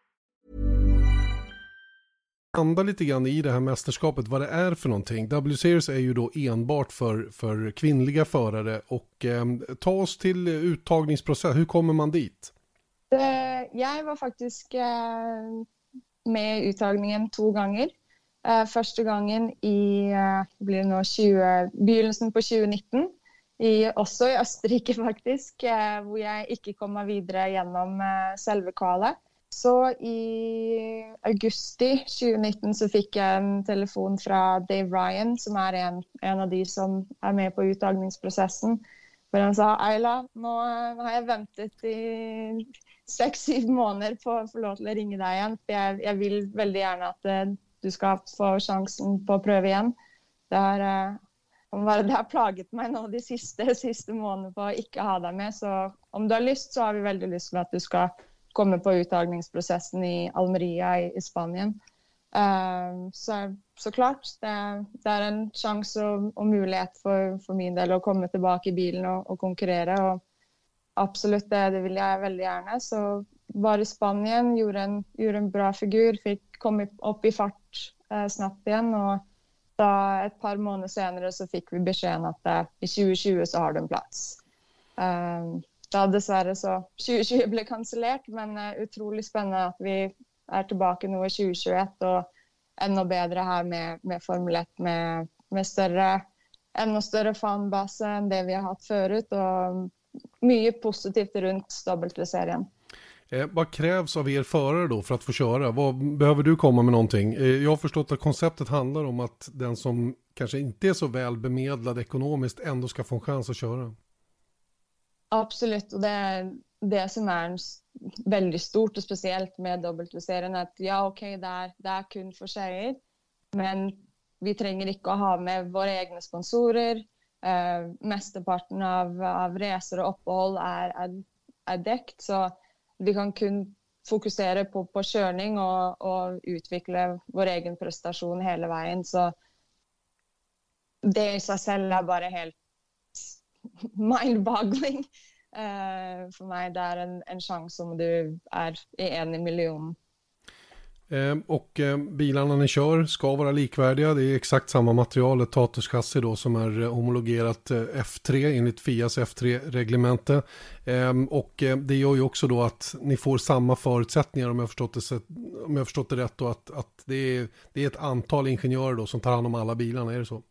landa lite grann i det här mästerskapet, vad det är för någonting. W-series är ju då enbart för, för kvinnliga förare och eh, ta oss till uttagningsprocess, hur kommer man dit? Eh, jag var faktiskt eh, med i uttagningen två gånger. Eh, första gången i eh, blir nu 20, begynnelsen på 2019, i, också i Österrike (laughs) faktiskt, eh, där jag inte kom vidare genom själva kvalet. Så i augusti 2019 så fick jag en telefon från Dave Ryan som är en, en av de som är med på uttagningsprocessen. För han sa Ayla, nu har jag väntat i sex, sju månader på att få lov att ringa dig igen. För jag, jag vill väldigt gärna att eh, du ska få chansen på att pröva igen. Det har, eh, uh, det har plagat mig nu de sista, sista månaderna på att inte ha dig med. Så om du har lust så har vi väldigt lust att du ska kommer på uttagningsprocessen i Almeria i, i Spanien. Ehm, så såklart, det, det, är en chans och, och möjlighet för, för min del att komma tillbaka i bilen och, och konkurrera. Och absolut, det, det vill jag väldigt gärna. Så var i Spanien, gjorde en, gjorde en bra figur, fick komma upp i fart eh, snabbt igen. Och då, ett par månader senare så fick vi besked att eh, i 2020 så har du en plats. Um, da dessverre så 2020 ble kansellert, men eh, uh, utrolig spennende at vi er tilbake nå i 2021 og enda bedre her med, med Formel 1 med, med større, enda større fanbase enn det vi har hatt förut og mm, mye positivt runt W-serien. Eh, vad krävs av er förare då för att få köra? Vad, behöver du komma med någonting? Eh, jag har förstått att konceptet handlar om att den som kanske inte är så väl bemedlad ekonomiskt ändå ska få en chans att köra. Absolut, och det, det som är väldigt stort och speciellt med W-serien att ja, okej, okay, det, är, det är kun för sig, men vi trenger inte att ha med våra egna sponsorer. Uh, mesteparten av, av resor och uppehåll är, är, är dekt, så vi kan kun fokusera på, på körning och, och utveckla vår egen prestation hela vägen. Så det i sig själv är bara helt (laughs) mindboggling eh, för mig. Det är en, en chans som du är i en i miljon. Eh, och eh, bilarna ni kör ska vara likvärdiga. Det är exakt samma material, ett Tatus-chassi då som är eh, homologerat eh, F3 enligt Fias F3-reglemente. Ehm, och eh, det gör ju också då att ni får samma förutsättningar om jag förstått det, om jag förstått det rätt då att, att det, är, det är ett antal ingenjörer då som tar hand om alla bilarna, är det så?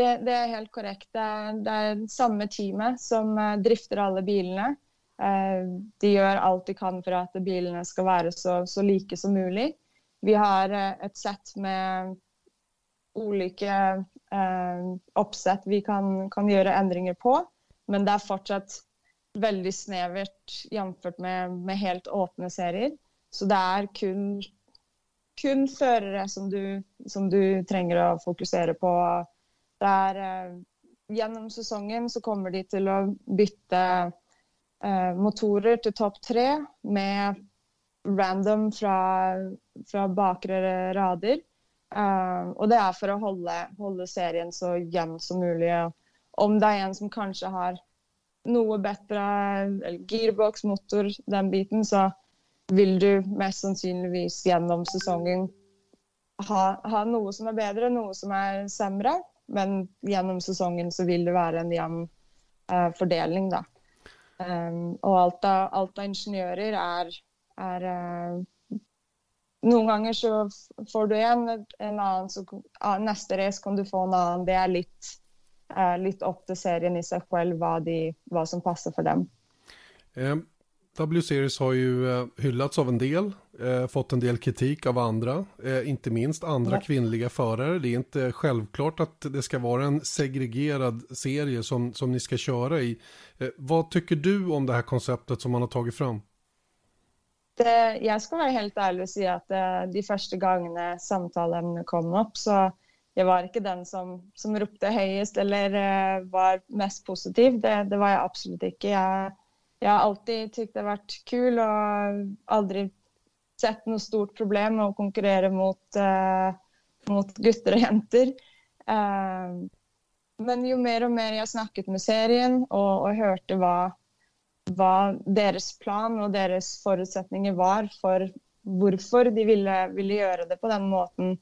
Det, det är helt korrekt. Det är, det är samma team som eh, drifter alla bilarna. Eh, de gör allt de kan för att bilarna ska vara så, så lika som möjligt. Vi har eh, ett sätt med olika eh, uppsätt vi kan, kan göra ändringar på, men det är fortsatt väldigt snävert jämfört med, med helt öppna serier. Så det är kun, kun förare som du, som du tränger att fokusera på. Där, eh, genom säsongen så kommer de till att byta eh, motorer till topp tre med random från, från bakre rader. Uh, och det är för att hålla, hålla serien så jämn som möjligt. Om det är en som kanske har något bättre gearbox, motor, den biten, så vill du mest sannolikt genom säsongen ha, ha något som är bättre, något som är sämre. Men genom säsongen så vill det vara en jämn uh, fördelning. Då. Um, och allt av, av ingenjörer är, är eh, uh, Noen ganger så får du en, en annen, så uh, neste race kan du få en annan. Det är lite eh, uh, litt opp til serien i sig själv vad, de, vad som passar för dem. Um, W-Series har ju hyllats av en del, eh, fått en del kritik av andra, eh, inte minst andra ja. kvinnliga förare. Det är inte självklart att det ska vara en segregerad serie som, som ni ska köra i. vad tycker du om det här konceptet som man har tagit fram? Det, jag ska vara helt ärlig och säga att de första gångerna samtalen kom upp så jag var inte den som, som ropte högst eller var mest positiv. Det, det var jag absolut inte. Jag, jag har alltid tyckt det varit kul och aldrig sett något stort problem med att konkurrera mot, uh, mot gutter och jenter. Uh, men ju mer och mer jag snackat med serien och, och hörde vad, vad deras plan och deras förutsättningar var för varför de ville, ville göra det på den måten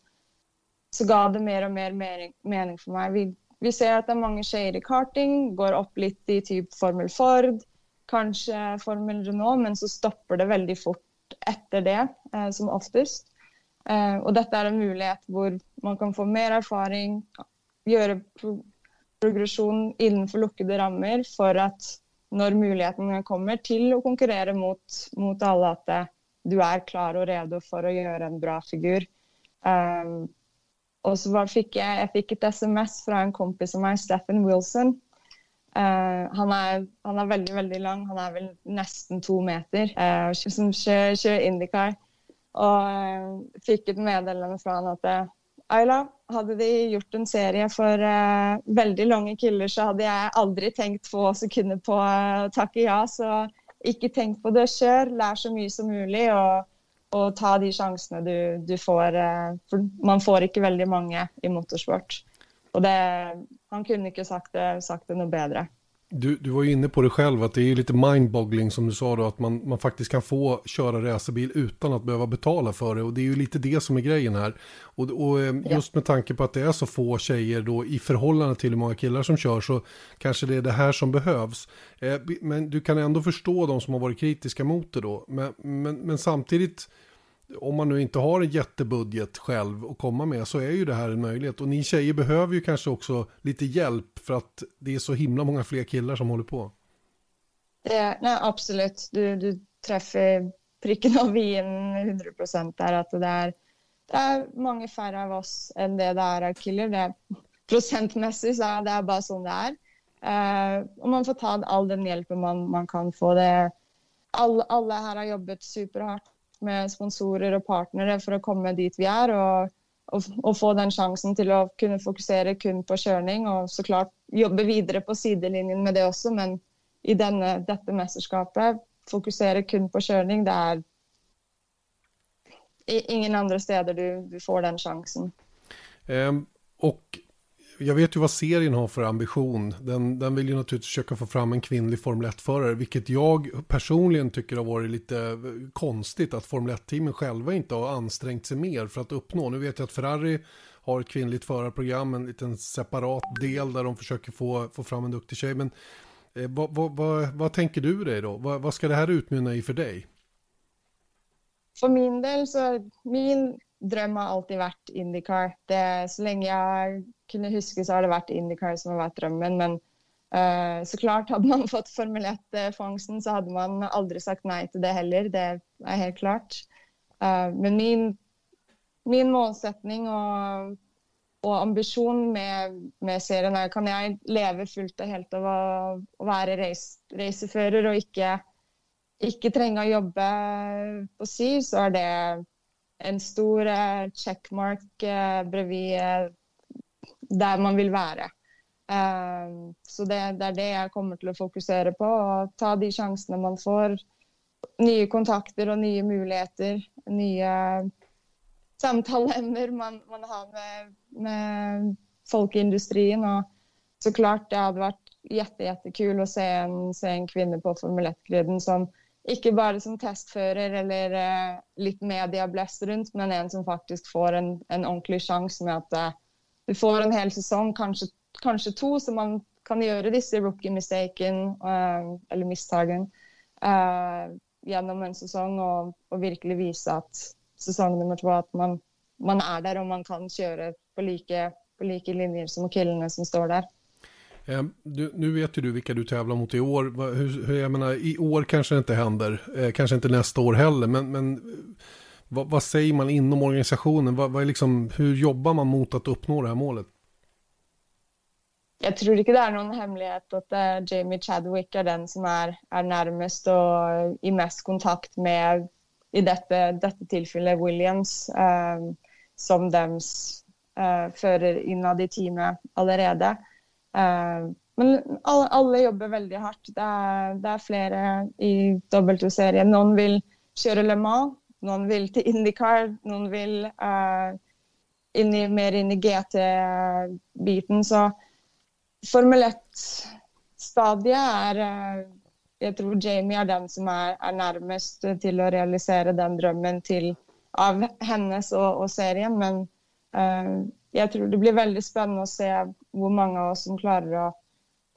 så gav det mer och mer mening, mening för mig. Vi, vi ser att det är många tjejer i karting, går upp lite i typ Formel Ford, kanske Formel Renault, men så stoppar det väldigt fort efter det, eh, som oftast. Eh, och detta är en möjlighet där man kan få mer erfarenhet, göra pro progression innanför luckade ramar för att när möjligheten kommer till att konkurrera mot, mot alla, att det, du är klar och redo för att göra en bra figur. Um, och så var, fick jag, jag fick ett sms från en kompis som mig, Stephen Wilson Uh, han, är, han er väldigt, väldigt lång. Han er vel nästan två meter. Uh, som kör, kjører Indycar. Og uh, eh, fick ett meddelande från han at Ayla, hade de gjort en serie för uh, väldigt långa killar så hade jag aldrig tänkt få sekunder på att tacka ja. Så inte tenk på det. Kör, lär så mycket som möjligt och, og ta de sjansene du, du får. for man får inte väldigt många i motorsport. Og det, han kunde inte sagt det, sagt det något bättre. Du, du var ju inne på det själv att det är lite mindboggling som du sa då att man, man faktiskt kan få köra racerbil utan att behöva betala för det och det är ju lite det som är grejen här. Och, och eh, just med tanke på att det är så få tjejer då i förhållande till hur många killar som kör så kanske det är det här som behövs. Eh, men du kan ändå förstå de som har varit kritiska mot det då. Men, men, men samtidigt om man nu inte har en jättebudget själv att komma med så är ju det här en möjlighet. Och ni tjejer behöver ju kanske också lite hjälp för att det är så himla många fler killar som håller på. Det, nej, absolut, du, du träffar pricken av i en 100 procent där. Att det, är, det är många färre av oss än det där är killar. Det är, procentmässigt så är det bara så det är. Uh, och man får ta all den hjälp man, man kan få. Det, all, alla här har jobbat superhårt med sponsorer och partnere för att komma dit vi är och, och, och få den chansen till att kunna fokusera kun på körning och såklart jobba vidare på sidelinjen med det också. men i denne, detta mästerskapet fokusera kun på körning... det är ingen andra städer du, du får den chansen. Um, och jag vet ju vad serien har för ambition. Den, den vill ju naturligtvis försöka få fram en kvinnlig Formel 1-förare, vilket jag personligen tycker har varit lite eh, konstigt att Formel 1-teamen själva inte har ansträngt sig mer för att uppnå. Nu vet jag att Ferrari har ett kvinnligt förarprogram, en liten separat del där de försöker få, få fram en duktig tjej. Men eh, vad, vad, vad, vad, tänker du dig då? Vad, vad ska det här utmynna i för dig? För min del så min dröm har alltid varit Indycar. Det, så länge jag kunne huske, så har det vært Indycar som har vært drømmen. Men eh, uh, så klart, hadde man (laughs) fått Formel 1-fangsten, eh, så hadde man aldri sagt nei til det heller. Det er helt klart. Uh, men min, min målsetning og, og ambisjon med, med serien er kan jeg leve fullt og helt av å, vara race, racerfører og ikke, ikke trenge å jobbe på si, så er det en stor checkmark uh, bredvid där man vill vara. Uh, så det, det, är det jag kommer till att fokusera på. Och ta de chanserna man får. Nya kontakter och nya möjligheter. Nya samtalsämnen (laughs) man, man har med, med folk i industrin. Och såklart, det hade varit jätte, jättekul att se en, se en kvinna på Formel 1-griden som inte bara som testförare eller uh, lite media runt, men en som faktiskt får en, en ordentlig chans med att uh, du får en hel säsong, kanske, kanske två, så man kan göra dessa rookie-mistaken uh, eh, eller misstagen uh, genom en säsong och, och verkligen visa att säsong nummer två att man, man är där och man kan köra på lika, på lika linjer som killarna som står där. Du, nu vet ju du vilka du tävlar mot i år. Hur, hur, jag menar, I år kanske det inte händer, eh, kanske inte nästa år heller, men, men vad, vad, säger man inom organisationen? Vad, vad är liksom, hur jobbar man mot att uppnå det här målet? Jag tror inte det är någon hemlighet att uh, Jamie Chadwick är den som är, är närmast och i mest kontakt med, i detta, detta tillfälle, Williams, uh, som dems eh, uh, förare innan i teamet allerede. Uh, men alla, alla jobbar väldigt hårt. Det är, det är flera i W-serien. Någon vill köra Le Mans, någon vill till Indycar, någon vill uh, in i, mer in i GT-biten. Så Formel 1-stadiet är, uh, jag tror Jamie är den som är, är närmast till att realisera den drömmen till, av hennes och, och serien. Men uh, jag tror det blir väldigt spännande att se hur många av oss som klarar att,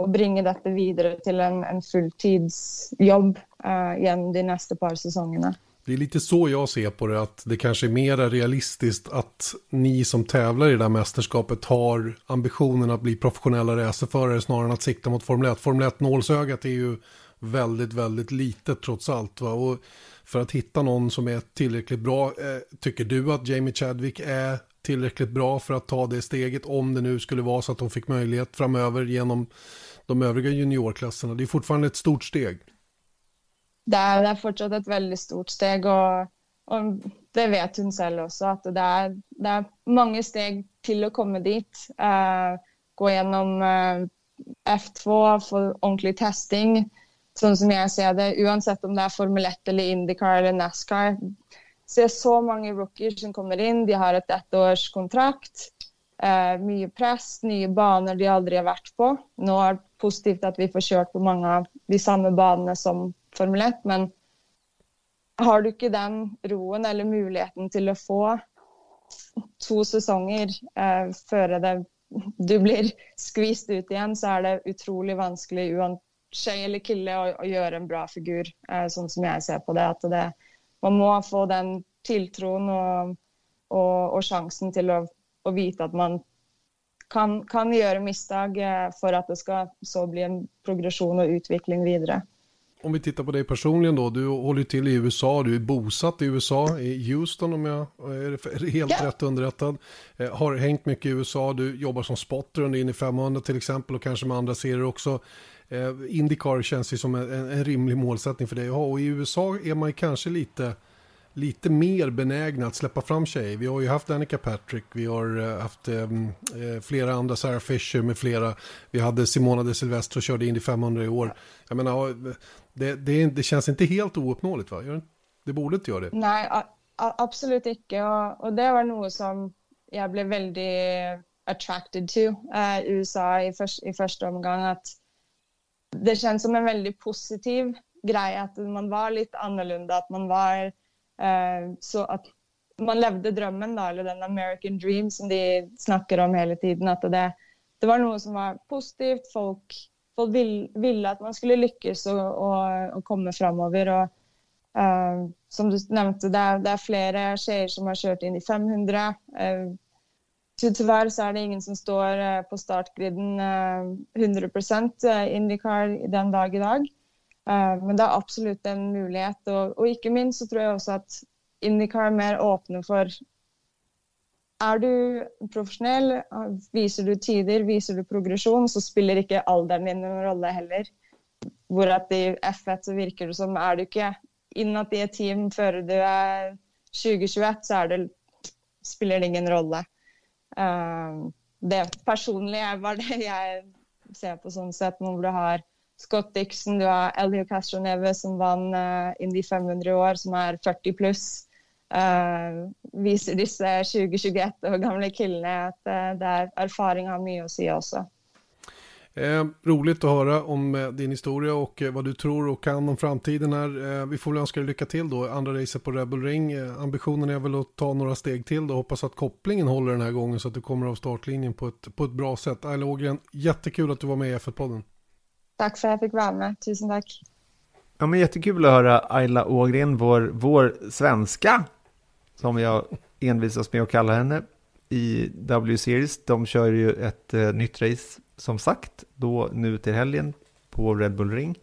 att bringa detta vidare till en, en fulltidsjobb uh, genom de nästa par säsongerna. Det är lite så jag ser på det, att det kanske är mer realistiskt att ni som tävlar i det här mästerskapet har ambitionen att bli professionella racerförare snarare än att sikta mot Formel 1. Formel 1-nålsögat är ju väldigt, väldigt litet trots allt. Va? Och för att hitta någon som är tillräckligt bra, eh, tycker du att Jamie Chadwick är tillräckligt bra för att ta det steget om det nu skulle vara så att de fick möjlighet framöver genom de övriga juniorklasserna? Det är fortfarande ett stort steg det är, det är fortsatt ett väldigt stort steg och, och det vet hon själv också att det är, det är många steg till att komma dit. Uh, gå igenom uh, eh, F2, få ordentlig testing. Sånn som jag ser det, oavsett om det är Formel 1 eller Indycar eller Nascar. Ser så många rookies som kommer in, de har ett ettårskontrakt. Eh, uh, mycket press, nya banor de aldrig har varit på. Nu är det positivt att vi får kört på många av de samma banorna som Formel 1, men har du inte den roen eller möjligheten till att få två säsonger eh, före det, du blir skvist ut igen så är det otroligt vanskligt oavsett tjej eller kille att, göra en bra figur, eh, som jag ser på det. Att det man måste få den tilltron och, och, och chansen till att, att veta att man kan, kan göra misstag eh, för att det ska så bli en progression och utveckling vidare om vi tittar på dig personligen då, du håller till i USA, du är bosatt i USA, i Houston om jag är helt yeah. rätt underrättad. Eh, har hängt mycket i USA, du jobbar som spotter under Indy 500 till exempel och kanske med andra serier också. Eh, Indycar känns ju som en, en rimlig målsättning för dig att ha och i USA är man ju kanske lite lite mer benägna att släppa fram tjejer. Vi har ju haft Annika Patrick, vi har eh, haft ehm, eh, flera andra, Sarah Fisher med flera. Vi hade Simona de Silvestro och körde Indy 500 i år. Jag menar, det, det, det känns inte helt ouppnåeligt va? Det borde inte göra det. Nej, absolut inte. Och, och det var något som jag blev väldigt attracted to i USA i, för, i första omgången. Att det känns som en väldigt positiv grej att man var lite annorlunda, att man var Eh, Eh, så att man levde drömmen då, eller den American dream som de snackar om hela tiden. Att det, det var något som var positivt. Folk, folk vill, ville att man skulle lyckas och, och, och komma framöver. Och, uh, som du nämnde, det är, det är flera tjejer som har kört in i 500. Uh, eh, tyvärr så är det ingen som står uh, på startgriden uh, 100 procent Indycar den dag idag. dag. Eh, men det är absolut en möjlighet. Och, og inte minst så tror jag også att Indycar är mer öppna för är du professionell, visar du tider, visar du progression så spelar inte alderen din någon roll heller. Hvor at i F1 så verkar det som är du inte innad i ett team före du er 2021 så er det, spelar det ingen roll. Eh, det personliga var det jag ser på sånt sätt, när du har Scott Dixon, du har Elio Castroneve som vann uh, Indy 500 år, som är 40 plus. Uh, visar dessa 2021 år gamla killarna att uh, det är erfarenhet har mycket att säga också. Eh, roligt att höra om eh, din historia och eh, vad du tror och kan om framtiden här. Eh, vi får väl önska dig lycka till då, andra racet på Rebel Ring. Eh, ambitionen är väl att ta några steg till då, hoppas att kopplingen håller den här gången så att du kommer av startlinjen på ett, på ett bra sätt. Ayla Ågren, jättekul att du var med i F1-podden. Tack för att jag fick vara med. Tusen tack. Ja, men jättekul att höra Ayla Ågren, vår, vår svenska, som jag envisas med att kalla henne, i W-series. De kör ju ett eh, nytt race, som sagt, då nu till helgen på Red Bull Ring.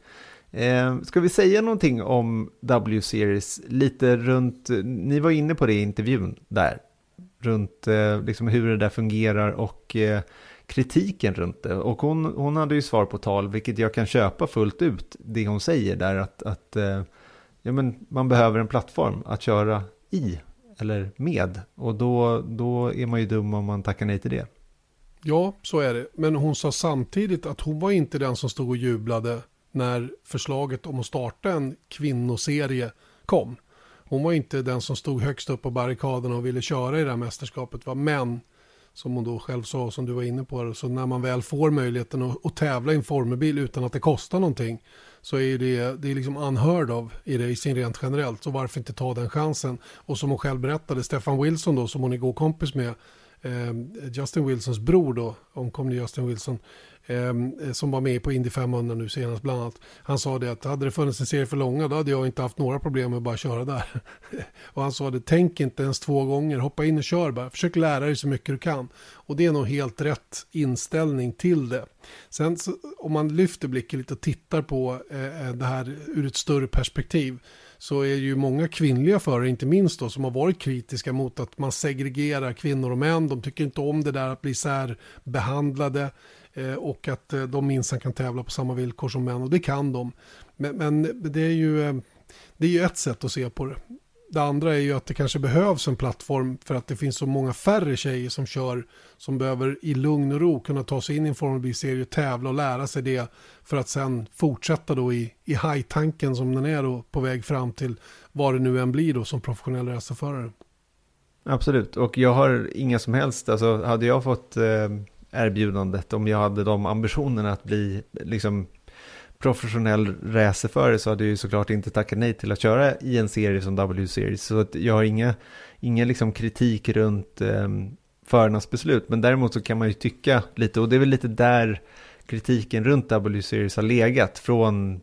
Eh, ska vi säga någonting om W-series lite runt, ni var inne på det i intervjun där, runt eh, liksom hur det där fungerar och eh, kritiken runt det. Och hon, hon hade ju svar på tal, vilket jag kan köpa fullt ut, det hon säger där att, att eh, ja, men man behöver en plattform att köra i eller med. Och då, då är man ju dum om man tackar nej till det. Ja, så är det. Men hon sa samtidigt att hon var inte den som stod och jublade när förslaget om att starta en kvinnoserie kom. Hon var inte den som stod högst upp på barrikaderna och ville köra i det här mästerskapet. Va? Men som hon då själv sa, som du var inne på, så när man väl får möjligheten att, att tävla i en formelbil utan att det kostar någonting så är det, det är liksom unheard of i racing rent generellt. Så varför inte ta den chansen? Och som hon själv berättade, Stefan Wilson då, som hon är god kompis med, Eh, Justin Wilsons bror då, omkomne Justin Wilson, eh, som var med på Indy 500 nu senast bland annat. Han sa det att hade det funnits en serie för långa då hade jag inte haft några problem med att bara köra där. (laughs) och han sa det, tänk inte ens två gånger, hoppa in och kör bara, försök lära dig så mycket du kan. Och det är nog helt rätt inställning till det. Sen så, om man lyfter blicken lite och tittar på eh, eh det här ur ett större perspektiv så är det ju många kvinnliga förare, inte minst då, som har varit kritiska mot att man segregerar kvinnor och män. De tycker inte om det där att bli särbehandlade. Eh, och att eh, de minsann kan tävla på samma villkor som män och det kan de. Men, men det, är ju, eh, det är ju ett sätt att se på det. Det andra är ju att det kanske behövs en plattform för att det finns så många färre tjejer som kör som behöver i lugn och ro kunna ta sig in i en Formel serie tävla och lära sig det för att sen fortsätta då i, i high-tanken som den är då på väg fram till vad det nu än blir då som professionell racerförare. Absolut, och jag har inga som helst, alltså hade jag fått eh erbjudandet om jag hade de ambitionerna att bli liksom professionell racerförare så hade jag ju såklart inte tackat nej till att köra i en serie som W-series. Så att jag har inga, ingen liksom kritik runt eh, förarnas beslut. Men däremot så kan man ju tycka lite, och det är väl lite där kritiken runt W-series har legat från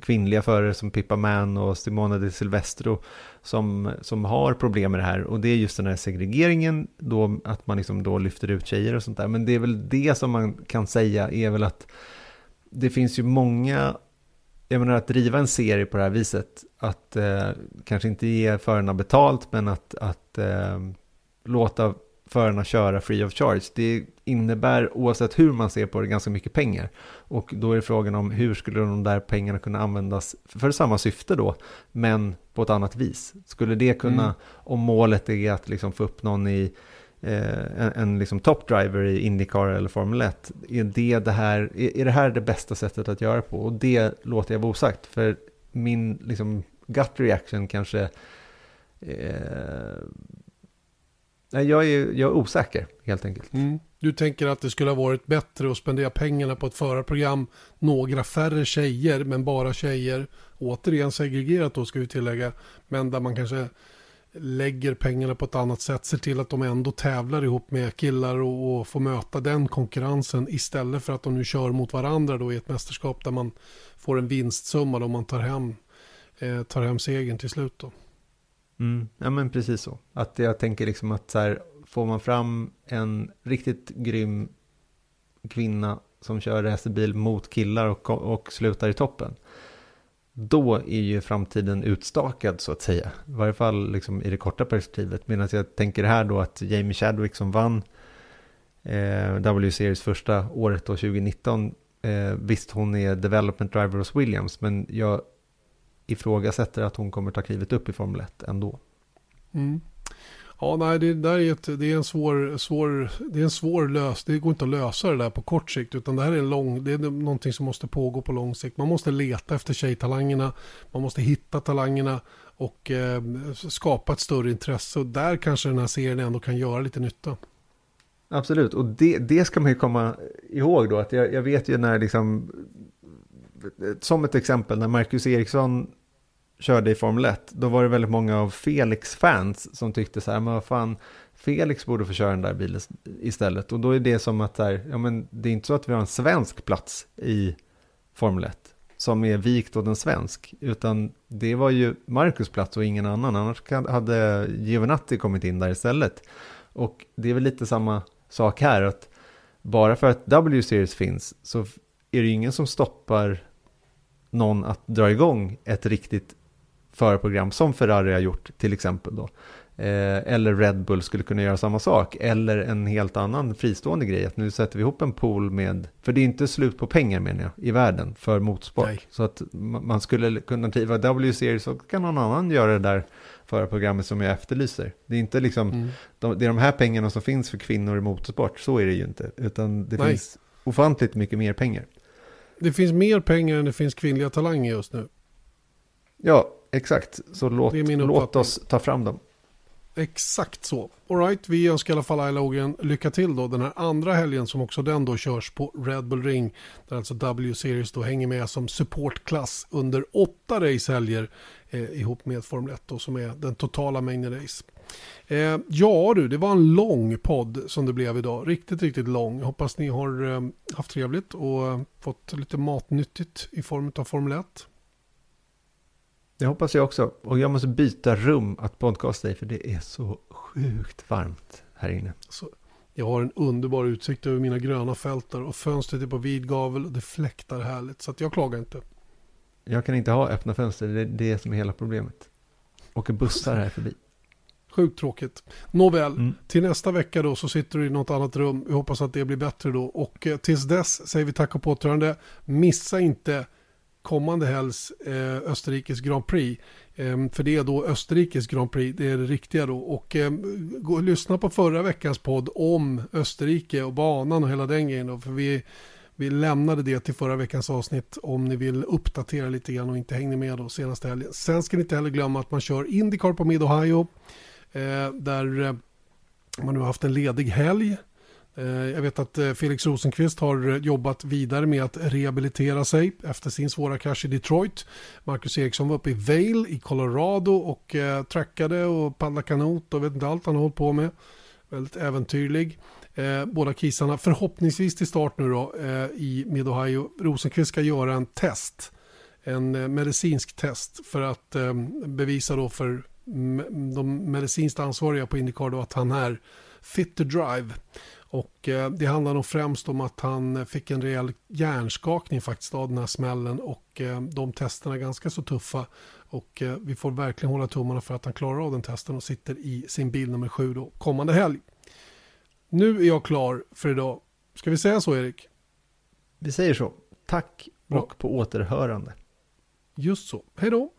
kvinnliga förare som Pippa Mann och Simona de Silvestro som, som har problem med det här. Och det är just den här segregeringen, då, att man liksom då lyfter ut tjejer och sånt där. Men det är väl det som man kan säga är väl att det finns ju många jag menar att driva en serie på det här viset, att eh, kanske inte ge förarna betalt, men att, att eh, låta förarna köra free of charge, det innebär oavsett hur man ser på det ganska mycket pengar. Och då är frågan om hur skulle de där pengarna kunna användas för samma syfte då, men på ett annat vis. Skulle det kunna, mm. om målet är att liksom få upp någon i Eh, en, en liksom top driver i Indycar eller Formel 1, är det, det här, är, är det här det bästa sättet att göra på? Och det låter jag vara osagt, för min liksom, gut reaction kanske eh, jag är, jag är osäker helt enkelt. Mm. Du tänker att det skulle ha varit bättre att spendera pengarna på ett förarprogram, några färre tjejer, men bara tjejer. Återigen segregerat då ska vi tillägga, men där man kanske lägger pengarna på ett annat sätt, ser till att de ändå tävlar ihop med killar och, och får möta den konkurrensen istället för att de nu kör mot varandra då i ett mästerskap där man får en vinstsumma då man tar hem, eh, tar hem segern till slut då. Mm, ja men precis så. Att jag tänker liksom att så här, får man fram en riktigt grym kvinna som kör racerbil mot killar och, och slutar i toppen. Då är ju framtiden utstakad så att säga. I varje fall liksom i det korta perspektivet. Medan jag tänker här då att Jamie Chadwick som vann eh, W-series första året då 2019. Eh, visst hon är development driver hos Williams. Men jag ifrågasätter att hon kommer ta klivet upp i Formel 1 ändå. Mm. Ja, nej, det, där är, ett, det är en svår, svår, det är en svår lös. Det går inte att lösa det där på kort sikt, utan det här är, en lång, det är någonting som måste pågå på lång sikt. Man måste leta efter tjejtalangerna, man måste hitta talangerna och eh, skapa ett större intresse. Och där kanske den här serien ändå kan göra lite nytta. Absolut, och det, det ska man ju komma ihåg då, att jag, jag vet ju när liksom som ett exempel, när Marcus Eriksson körde i Formel 1, då var det väldigt många av Felix-fans som tyckte så här, men vad fan, Felix borde få köra den där bilen istället. Och då är det som att här, ja, men det är inte så att vi har en svensk plats i Formel 1 som är vikt åt en svensk, utan det var ju Marcus plats och ingen annan, annars hade Giovinatti kommit in där istället. Och det är väl lite samma sak här, att bara för att W-series finns så är det ju ingen som stoppar någon att dra igång ett riktigt förarprogram som Ferrari har gjort till exempel då. Eh, eller Red Bull skulle kunna göra samma sak. Eller en helt annan fristående grej. Att nu sätter vi ihop en pool med, för det är inte slut på pengar menar jag, i världen för motorsport. Nej. Så att man skulle kunna driva W-series så kan någon annan göra det där förarprogrammet som jag efterlyser. Det är inte liksom, mm. de, det är de här pengarna som finns för kvinnor i motorsport, så är det ju inte. Utan det Nej. finns ofantligt mycket mer pengar. Det finns mer pengar än det finns kvinnliga talanger just nu. Ja, exakt. Så låt, låt oss ta fram dem. Exakt så. Alright, vi önskar i alla fall Ayla Ågren lycka till då den här andra helgen som också den då körs på Red Bull Ring. Där alltså W-series då hänger med som supportklass under åtta racehelger eh, ihop med Formel 1 då, som är den totala mängden race. Eh, ja du, det var en lång podd som det blev idag. Riktigt, riktigt lång. Jag hoppas ni har eh, haft trevligt och eh, fått lite matnyttigt i form av Formel 1. Det hoppas jag också. Och jag måste byta rum att podcasta i för det är så sjukt varmt här inne. Så, jag har en underbar utsikt över mina gröna fält där och fönstret är på vid gavel och det fläktar härligt. Så att jag klagar inte. Jag kan inte ha öppna fönster, det är det som är hela problemet. Åker bussar här förbi. Sjukt tråkigt. Nåväl, mm. till nästa vecka då så sitter du i något annat rum. Vi hoppas att det blir bättre då. Och eh, tills dess säger vi tack och påtrörande. Missa inte kommande helgs eh, Österrikes Grand Prix. Eh, för det är då Österrikes Grand Prix, det är det riktiga då. Och eh, gå lyssna på förra veckans podd om Österrike och banan och hela den grejen då. För vi, vi lämnade det till förra veckans avsnitt om ni vill uppdatera lite grann och inte hängde med då senaste helgen. Sen ska ni inte heller glömma att man kör Indycar på Mid-Ohio. Eh, där eh, man nu har haft en ledig helg. Eh, jag vet att eh, Felix Rosenqvist har eh, jobbat vidare med att rehabilitera sig efter sin svåra krasch i Detroit. Marcus Eriksson var uppe i Vail i Colorado och trackade och paddlade kanot och vet inte allt han har hållit på med. Väldigt äventyrlig. båda kisarna, förhoppningsvis till start nu då i Mid-Ohio. Rosenqvist ska göra en test. En medicinsk test för att ehm, bevisa då för de medicinskt ansvariga på Indycar då att han är fit to drive. Och eh, det handlar nog främst om att han fick en rejäl hjärnskakning faktiskt av den här smällen och eh, de testerna är ganska så tuffa. Och eh, vi får verkligen hålla tummarna för att han klarar av den testen och sitter i sin bil nummer sju då kommande helg. Nu är jag klar för idag. Ska vi säga så Erik? Vi säger så. Tack och på återhörande. Just så. Hej då!